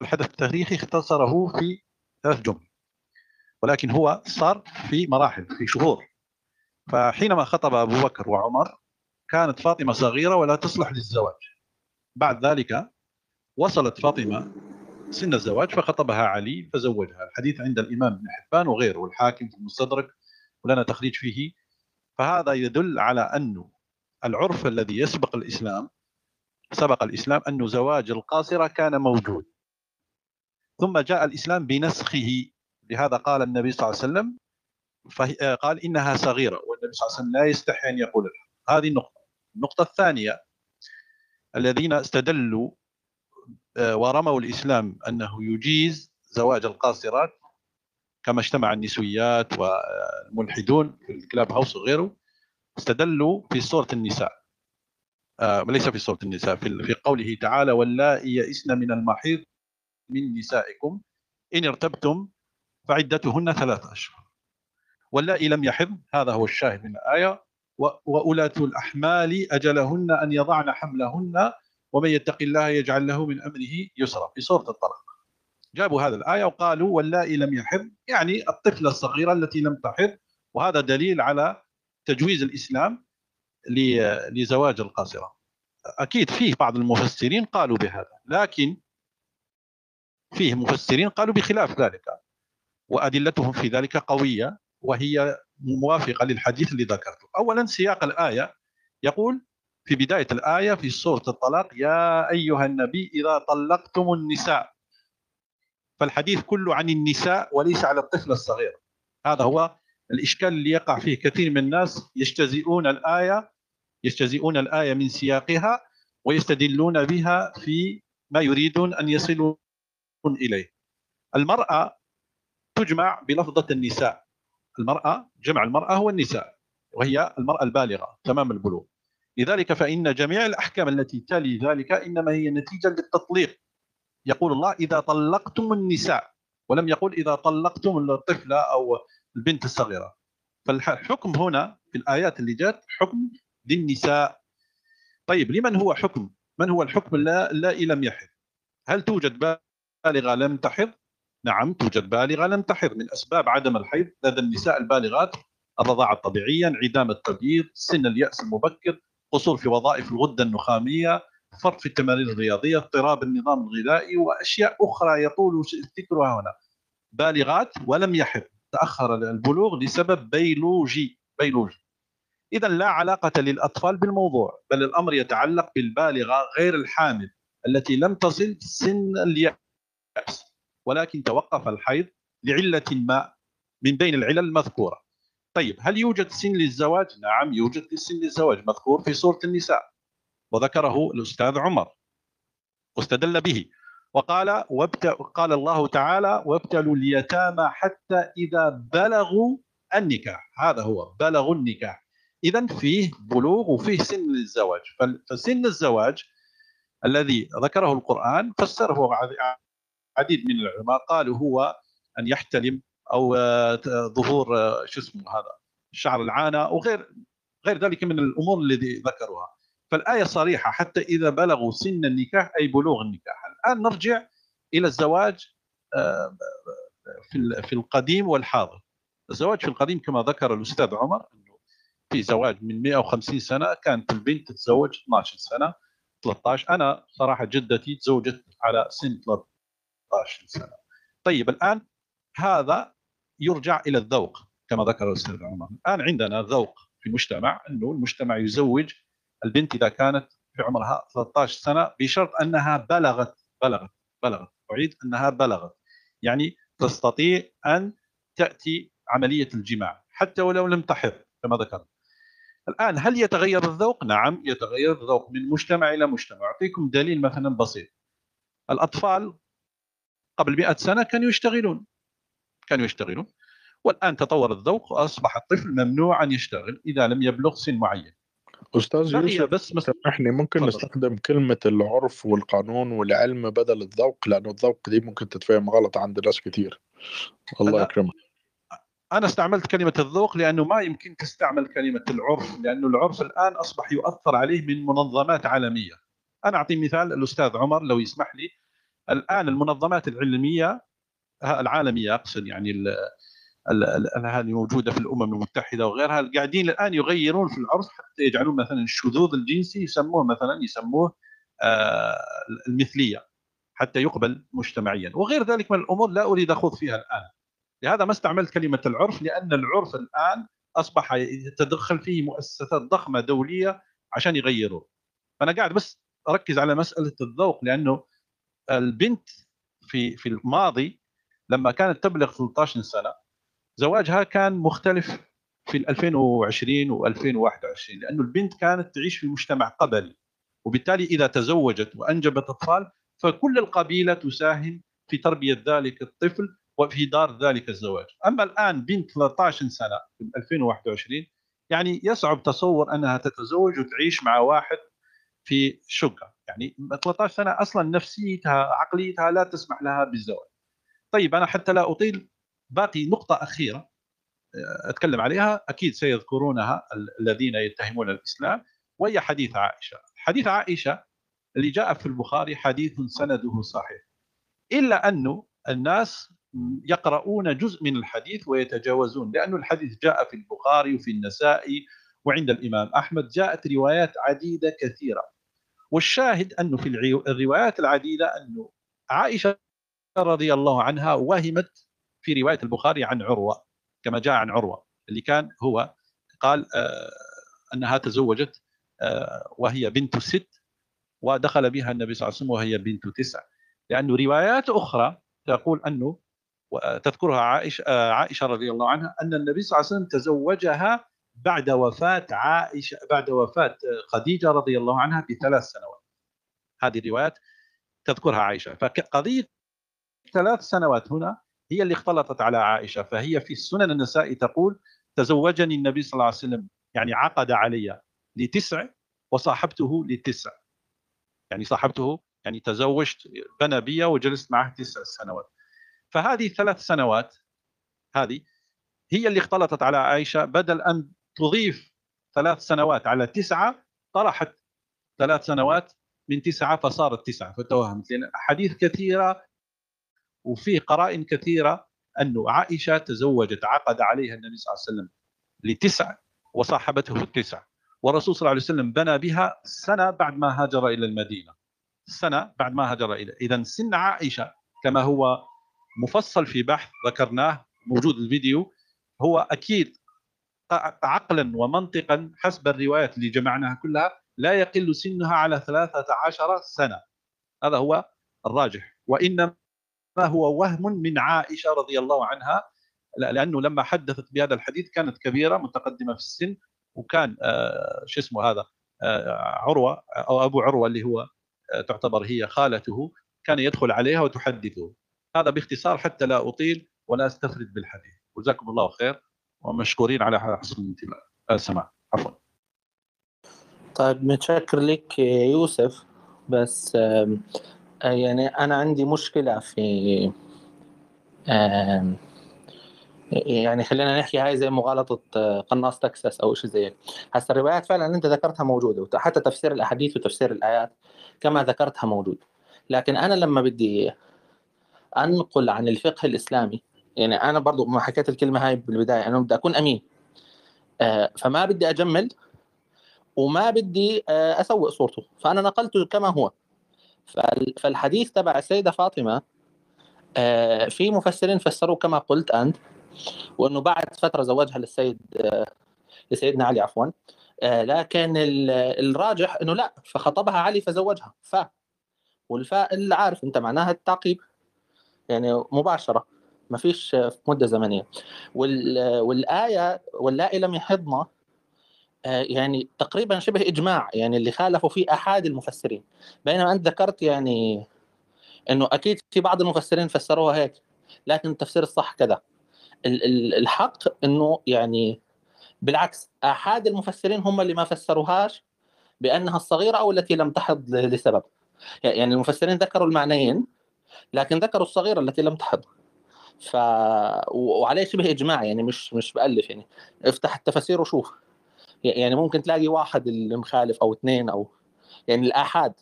الحدث التاريخي اختصره في ثلاث جمل ولكن هو صار في مراحل في شهور. فحينما خطب أبو بكر وعمر كانت فاطمة صغيرة ولا تصلح للزواج. بعد ذلك وصلت فاطمة سن الزواج فخطبها علي فزوجها. الحديث عند الإمام ابن حبان وغيره والحاكم في المستدرك ولنا تخريج فيه. فهذا يدل على انه العرف الذي يسبق الإسلام سبق الإسلام انه زواج القاصرة كان موجود. ثم جاء الإسلام بنسخه. لهذا قال النبي صلى الله عليه وسلم فه- قال إنها صغيرة والنبي صلى الله عليه وسلم لا يستحي أن يقول الحق هذه النقطة. النقطة الثانية الذين استدلوا آه، ورموا الإسلام أنه يجيز زواج القاصرات كما اجتمع النسويات والملحدون في الكلاب هاوس وغيره استدلوا في سورة النساء. آه، وليس في سورة النساء في قوله تعالى واللائي يئسن من المحيض من نسائكم إن ارتبتم فعدتهن ثلاث أشهر. واللائي لم يحض هذا هو الشاهد من الآية و- واولاة الأحمال أجلهن أن يضعن حملهن ومن يتق الله يجعل له من أمره يسرا. في سورة الطلاق. جابوا هذا الآية وقالوا واللائي لم يحض يعني الطفلة الصغيرة التي لم تحض وهذا دليل على تجويز الإسلام لزواج القاصرة. أكيد فيه بعض المفسرين قالوا بهذا لكن فيه مفسرين قالوا بخلاف ذلك. وأدلتهم في ذلك قوية وهي موافقة للحديث اللي ذكرته. اولا سياق الآية يقول في بداية الآية في سورة الطلاق يا أيها النبي إذا طلقتم النساء. فالحديث كله عن النساء وليس على الطفل الصغير. هذا هو الإشكال اللي يقع فيه كثير من الناس يجتزئون الآية يجتزئون الآية من سياقها ويستدلون بها في ما يريدون أن يصلوا إليه. المرأة تجمع بلفظة النساء. المرأة جمع المرأة هو النساء وهي المرأة البالغة تمام البلوغ. لذلك فإن جميع الأحكام التي تلي ذلك إنما هي نتيجة للتطليق. يقول الله إذا طلقتم النساء ولم يقل إذا طلقتم الطفلة أو البنت الصغيرة. فالحكم هنا في الآيات اللي جاءت حكم للنساء. طيب لمن هو حكم؟ من هو الحكم لا اللائي لم يحض؟ هل توجد بالغة لم تحض؟ نعم توجد بالغة لم تحض. من أسباب عدم الحيض لدى النساء البالغات الرضاعة الطبيعية انعدام التبييض سن اليأس المبكر قصور في وظائف الغدة النخامية فرط في التمارين الرياضية اضطراب النظام الغذائي وأشياء أخرى يطول ذكرها هنا. بالغات ولم يحض تأخر البلوغ لسبب بيولوجي. بيولوجي. اذا لا علاقة للأطفال بالموضوع بل الأمر يتعلق بالبالغة غير الحامل التي لم تصل سن اليأس ولكن توقف الحيض لعلة ما من بين العلل المذكورة. طيب هل يوجد سن للزواج؟ نعم يوجد سن للزواج مذكور في سورة النساء وذكره الأستاذ عمر واستدل به وقال. قال الله تعالى وابتلوا اليتامى حتى إذا بلغوا النكاح. هذا هو بلغوا النكاح. اذا فيه بلوغ وفيه سن للزواج. فسن الزواج الذي ذكره القرآن فسره عد- عديد من العلماء قالوا هو أن يحتلم أو آه، ظهور آه، شو اسمه هذا شعر العانة وغير غير ذلك من الأمور الذي ذكروها. فالآية صريحة حتى إذا بلغوا سن النكاح أي بلوغ النكاح. الآن نرجع إلى الزواج آه، في في القديم والحاضر. الزواج في القديم كما ذكر الأستاذ عمر إنه في زواج من 150 سنة كانت البنت تتزوج 12 سنة 13 أنا صراحة جدتي تزوجت على سن 13 سنة. طيب الآن هذا يرجع إلى الذوق كما ذكر الأستاذ عمر. الآن عندنا ذوق في المجتمع إنه المجتمع يزوج البنت إذا كانت في عمرها 13 سنة بشرط أنها بلغت بلغت بلغت. أعيد أنها بلغت. يعني تستطيع أن تأتي عملية الجماع حتى ولو لم تحض كما ذكرت. الآن هل يتغير الذوق؟ نعم يتغير الذوق من مجتمع إلى مجتمع، أعطيكم دليل مثلا بسيط. الأطفال قبل 100 سنة كانوا يشتغلون. كانوا يشتغلون والآن تطور الذوق وأصبح الطفل ممنوع أن يشتغل إذا لم يبلغ سن معين. أستاذ
يوسف
بس مس...
سامحني ممكن
تفضل.
نستخدم كلمة العرف والقانون والعلم بدل الذوق لأنه الذوق دي ممكن تتفهم غلط عند ناس كتير الله. يكرمك
أنا استعملت كلمة الذوق لأنه ما يمكن تستعمل كلمة العرف لأنه العرف الآن أصبح يؤثر عليه من منظمات عالمية. أنا أعطي مثال الأستاذ عمر لو يسمح لي الآن المنظمات العلمية العالمية أقصد يعني هذه موجودة في الأمم المتحدة وغيرها قاعدين الآن يغيرون في العرف حتى يجعلون مثلا الشذوذ الجنسي يسموه مثلا يسموه آه، المثلية حتى يقبل مجتمعيا. وغير ذلك من الأمور لا أريد أخوض فيها الآن. لهذا ما استعملت كلمة العرف لأن العرف الآن أصبح يتدخل فيه مؤسسات ضخمة دولية عشان يغيروه فأنا قاعد بس أركز على مسألة الذوق لأنه البنت في في الماضي لما كانت تبلغ 13 سنة زواجها كان مختلف في 2020 و2021 لأنه البنت كانت تعيش في مجتمع قبلي وبالتالي إذا تزوجت وأنجبت أطفال فكل القبيلة تساهم في تربية ذلك الطفل وفي دار ذلك الزواج. أما الآن بنت 13 سنة في 2021 يعني يصعب تصور أنها تتزوج وتعيش مع واحد في شقة. يعني 13 سنة أصلا نفسيتها عقليتها لا تسمح لها بالزواج. طيب أنا حتى لا أطيل. باقي نقطة أخيرة أتكلم عليها. أكيد سيذكرونها ال- الذين يتهمون الإسلام وهي حديث عائشة. حديث عائشة اللي جاء في البخاري حديث سنده صحيح. إلا انه الناس يقرؤون جزء من الحديث ويتجاوزون لأن الحديث جاء في البخاري وفي النسائي وعند الإمام أحمد. جاءت روايات عديدة كثيرة. والشاهد أنه في الروايات العديدة أنه عائشة رضي الله عنها وهمت في رواية البخاري عن عروة كما جاء عن عروة اللي كان هو قال آه، أنها تزوجت آه، وهي بنت ست ودخل بها النبي صلى الله عليه وسلم وهي بنت تسع. لأنه روايات أخرى تقول أنه وتذكرها عائشة آه، عائشة رضي الله عنها أن النبي صلى الله عليه وسلم تزوجها بعد وفاة عائشة بعد وفاة خديجة رضي الله عنها بثلاث سنوات. هذه الروايات تذكرها عائشة. فقضية ثلاث سنوات هنا هي اللي اختلطت على عائشة فهي في السنن النسائي تقول تزوجني النبي صلى الله عليه وسلم يعني عقد علي لتسع وصاحبته لتسع. يعني صاحبته يعني تزوجت بنى بي وجلست معه تسع سنوات. فهذه ثلاث سنوات هذه هي اللي اختلطت على عائشة بدل أن تضيف ثلاث سنوات على تسعة طرحت ثلاث سنوات من تسعة فصارت تسعة. فتوهمت لأن أحاديث كثيرة وفيه قرائن كثيرة أنه عائشة تزوجت عقد عليها النبي صلى الله عليه وسلم لتسع وصاحبته التسع. والرسول صلى الله عليه وسلم بنى بها سنة بعد ما هاجر إلى المدينة. سنة بعد ما هاجر إلى إذا سن عائشة كما هو مفصل في بحث ذكرناه موجود الفيديو هو أكيد عقلا ومنطقا حسب الروايات اللي جمعناها كلها لا يقل سنها على 13 سنة. هذا هو الراجح. وإنما هو وهم من عائشة رضي الله عنها لأنه لما حدثت بهذا الحديث كانت كبيرة متقدمة في السن وكان آه، شو اسمه هذا آه، عروة أو أبو عروة اللي هو آه، تعتبر هي خالته كان يدخل عليها وتحدثه. هذا باختصار حتى لا أطيل ولا أستفرد بالحديث. جزاكم الله خير ومشكورين على حسن الانتباه. السماع عفوا.
طيب متشكر لك يوسف. بس يعني أنا عندي مشكلة في يعني خلينا نحكي هاي زي مغالطة آه، قناص تكساس أو شيء زي هيك. هسه الروايات فعلا أنت ذكرتها موجودة وحتى تفسير الأحاديث وتفسير الآيات كما ذكرتها موجود. لكن أنا لما بدي أنقل عن الفقه الإسلامي يعني أنا برضو ما حكيت الكلمة هاي بالبداية أنا بدي أكون أمين آه، فما بدي أجمل وما بدي آه، أسوء صورته. فأنا نقلته كما هو. فالحديث تبع السيدة فاطمة آه، في مفسرين فسروه كما قلت أنت وأنه بعد فترة زوجها للسيد آه، لسيدنا علي عفوا آه، لكن ال- الراجح أنه لا فخطبها علي فزوجها ف والفاء اللي عارف أنت معناها التعقيب يعني مباشرة ما فيش مدة زمنية. وال- والآية واللائي لم يحضن آه، يعني تقريبا شبه إجماع يعني اللي خالفوا فيه أحد المفسرين. بينما أنت ذكرت يعني إنه أكيد في بعض المفسرين فسروها هيك لكن التفسير الصح كذا. ال- ال- الحق إنه يعني بالعكس أحد المفسرين هم اللي ما فسروهاش بأنها الصغيرة أو التي لم تحض لسبب. يعني المفسرين ذكروا المعنيين لكن ذكروا الصغيرة التي لم تحض. ف وعليه شبه إجماع يعني مش مش بالف يعني. افتح التفاسير وشوف. يعني ممكن تلاقي واحد اللي مخالف أو اثنين أو يعني الآحاد.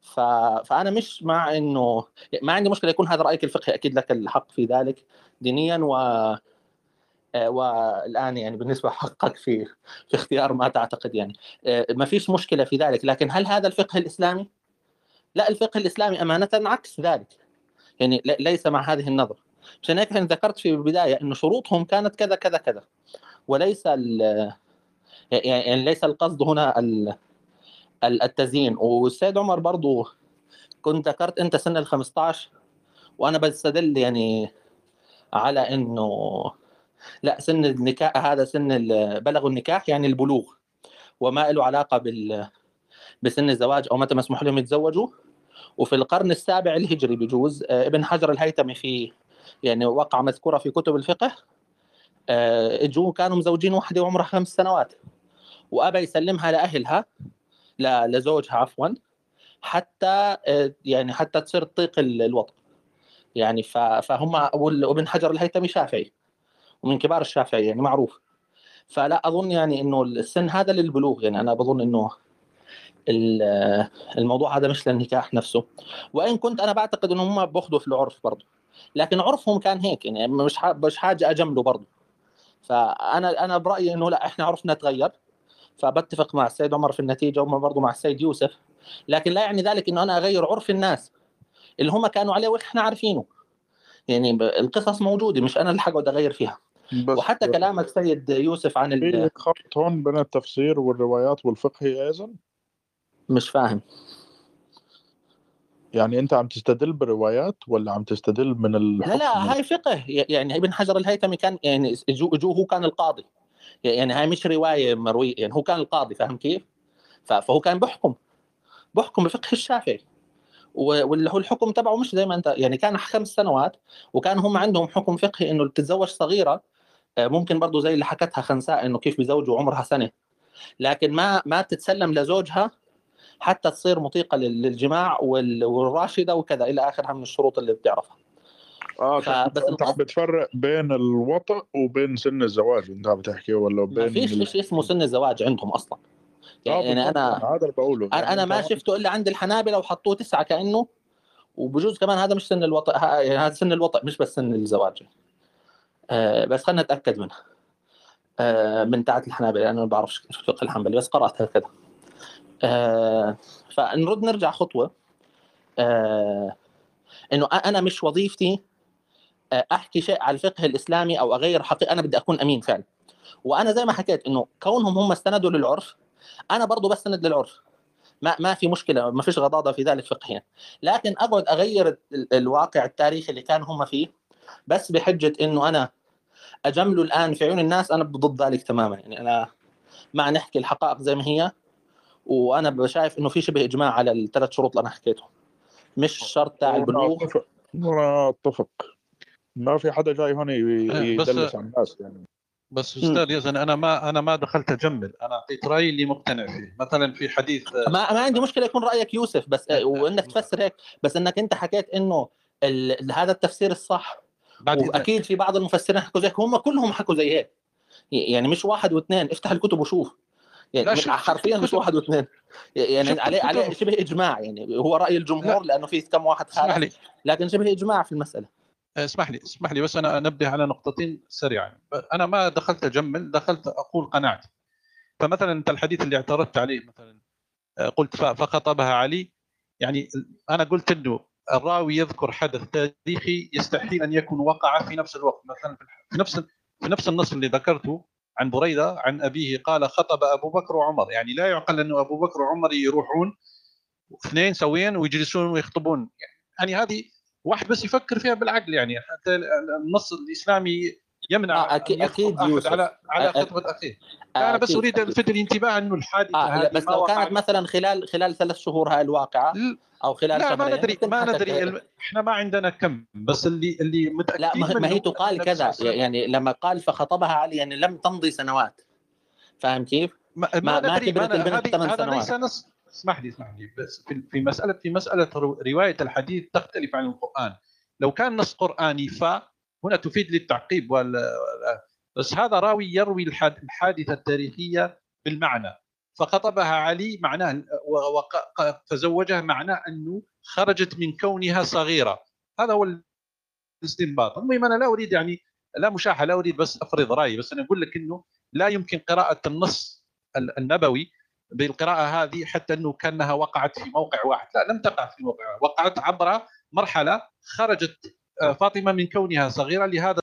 ف... فأنا مش مع إنه ما عندي مشكلة يكون هذا رأيك الفقهي أكيد لك الحق في ذلك دينيا و... والان يعني بالنسبة حقك في في اختيار ما تعتقد يعني. ما فيش مشكلة في ذلك لكن هل هذا الفقه الإسلامي؟ لا الفقه الإسلامي أمانة عكس ذلك. يعني ليس مع هذه النظرة. عشان هيك ذكرت في البداية إنه شروطهم كانت كذا كذا كذا. وليس يعني ليس القصد هنا التزيين. والسيد عمر برضو كنت ذكرت أنت سن ال 15 وأنا بستدل يعني على إنه لا سن النكاح هذا سن بلغ النكاح يعني البلوغ وما له علاقة بال بسن الزواج أو متى مسموح لهم يتزوجوا. وفي القرن السابع الهجري بجوز آه، ابن حجر الهيثمي في يعني وقع مذكورة في كتب الفقه آه، اجوا كانوا مزوجين وحده وعمرها خمس سنوات. وأبى يسلمها لأهلها لزوجها عفوا حتى آه، يعني حتى تصير تطيق الوطن. يعني فهم وابن حجر الهيثمي شافعي ومن كبار الشافعي يعني معروف. فلا أظن يعني إنه السن هذا للبلوغ يعني أنا بظن إنه الموضوع هذا مش للنكاح نفسه. وإن كنت أنا بعتقد انه هم بأخذوا في العرف برضه. لكن عرفهم كان هيك يعني مش مش حاجة أجمله برضه. فأنا أنا برأيي إنه لا إحنا عرفنا تغير فبتفق مع السيد عمر في النتيجة وهم برضه مع السيد يوسف. لكن لا يعني ذلك إنه أنا أغير عرف الناس اللي هم كانوا عليه وإحنا عارفينه. يعني القصص موجودة مش أنا اللي حقعد أغير فيها. بس وحتى كلامك سيد يوسف عن
في خط هون بين التفسير والروايات والفقه أيضا؟
مش فاهم.
يعني أنت عم تستدل بروايات ولا عم تستدل من الحكم
لا لا هاي فقه. يعني ابن حجر الهيثمي كان يعني جو, جو هو كان القاضي. يعني هاي مش رواية مروية يعني هو كان القاضي فاهم كيف؟ فهو كان بحكم بحكم بفقه الشافعي. واللي هو الحكم تبعه مش زي ما انت يعني كان خمس سنوات وكان هم عندهم حكم فقهي إنه اللي بتتزوج صغيرة آه، ممكن برضه زي اللي حكتها خنساء إنه كيف بيزوجوا عمرها سنة. لكن ما ما تتسلم لزوجها حتى تصير مطيقة للجماع والراشدة وكذا إلى آخرها من الشروط اللي بتعرفها.
آه فبس أنت عم بتفرق بين الوطء وبين سن الزواج انت عم بتحكي ولا بين
ما فيش شيء اسمه سن الزواج عندهم أصلا. يعني, آه يعني أنا
هذا اللي بقوله.
يعني أنا ما شفته إلا عند الحنابلة وحطوه تسعة كأنه وبجوز كمان هذا مش سن الوطء يعني هذا سن الوطء مش بس سن الزواج. آه بس خلينا نتأكد منها. آه من تاعت الحنابلة أنا ما بعرفش الفقه الحنبلي بس قرات هكذا آه فنرد نرجع خطوة. آه إنه أنا مش وظيفتي أحكي شيء على الفقه الإسلامي أو أغير حقيقه أنا بدي أكون أمين فعلا. وأنا زي ما حكيت إنه كونهم هم استندوا للعرف أنا برضه بستند للعرف. ما ما في مشكلة ما فيش غضاضة في ذلك فقهيا لكن أقعد أغير الواقع التاريخي اللي كانوا هم فيه بس بحجة إنه أنا اجمله الآن في عيون الناس أنا ضد ذلك تماما. يعني أنا ما نحكي الحقائق زي ما هي وأنا شايف إنه في شبه إجماع على الثلاث شروط اللي أنا حكيتهم. مش شرط تاع البلوغ
أنا أتفق. ما في حدا جاي هون يدلس على الناس يعني.
بس أستاذ يزن أنا ما أنا ما دخلت أجمل. أنا اعطيت رأيي اللي مقتنع فيه. مثلا في حديث
ما ما عندي مشكلة يكون رأيك يوسف بس وإنك تفسر هيك. بس إنك أنت حكيت إنه هذا التفسير الصح. وأكيد في بعض المفسرين حكوا زيك هم كلهم حكوا زي هيك. يعني مش واحد واثنين. افتح الكتب وشوف. يعني حرفيا مش واحد واثنين. يعني عليه عليه شبه إجماع يعني. هو رأي الجمهور لا. لأنه في كم واحد خالف. لكن شبه إجماع في المسألة.
اسمح لي اسمح لي بس أنا أنبه على نقطتين سريعا أنا ما دخلت اجمل دخلت أقول قناعتي. فمثلا أنت الحديث اللي اعترضت عليه مثلا آه، قلت فخطبها علي يعني أنا قلت إنه الراوي يذكر حدث تاريخي يستحيل أن يكون وقع في نفس الوقت. مثلا في نفس في نفس النص اللي ذكرته عن بريدة عن أبيه قال خطب أبو بكر وعمر. يعني لا يعقل انه أبو بكر وعمر يروحون اثنين سويا ويجلسون ويخطبون. يعني هذه واحد بس يفكر فيها بالعقل يعني. حتى النص الإسلامي يمنع
آه أكيد أكيد يوسف.
على على خطبة أخيه. آه أنا بس أريد الفت الانتباه انه الحادثة
آه بس لو كانت مثلا خلال خلال ثلاث شهور هاي الواقعة أو خلال
لا ما ندري ما ندري. إحنا ما عندنا كم بس اللي اللي متأكد
لا ما هي تقال كذا. يعني لما قال فخطبها علي يعني لم تمضي سنوات. فاهم كيف؟
ما, ما, ما ندري كبرت البنت ثمان سنوات ليس نص اسمح لي اسمح لي بس في, مسألة في مسألة رواية الحديث تختلف عن القرآن. لو كان نص قرآني فهنا تفيد للتعقيب وال بس هذا راوي يروي الحادثة التاريخية بالمعنى. فخطبها علي معناه فزوجها معناه أنه خرجت من كونها صغيرة. هذا هو الاستنباط. المهم أنا لا أريد يعني لا مشاحة لا أريد بس أفرض رأيي بس أنا أقول لك إنه لا يمكن قراءة النص ال- النبوي بالقراءة هذه حتى إنه كأنها وقعت في موقع واحد. لا لم تقع في موقع واحد وقعت عبر مرحلة خرجت آه، فاطمة من كونها صغيرة. لهذا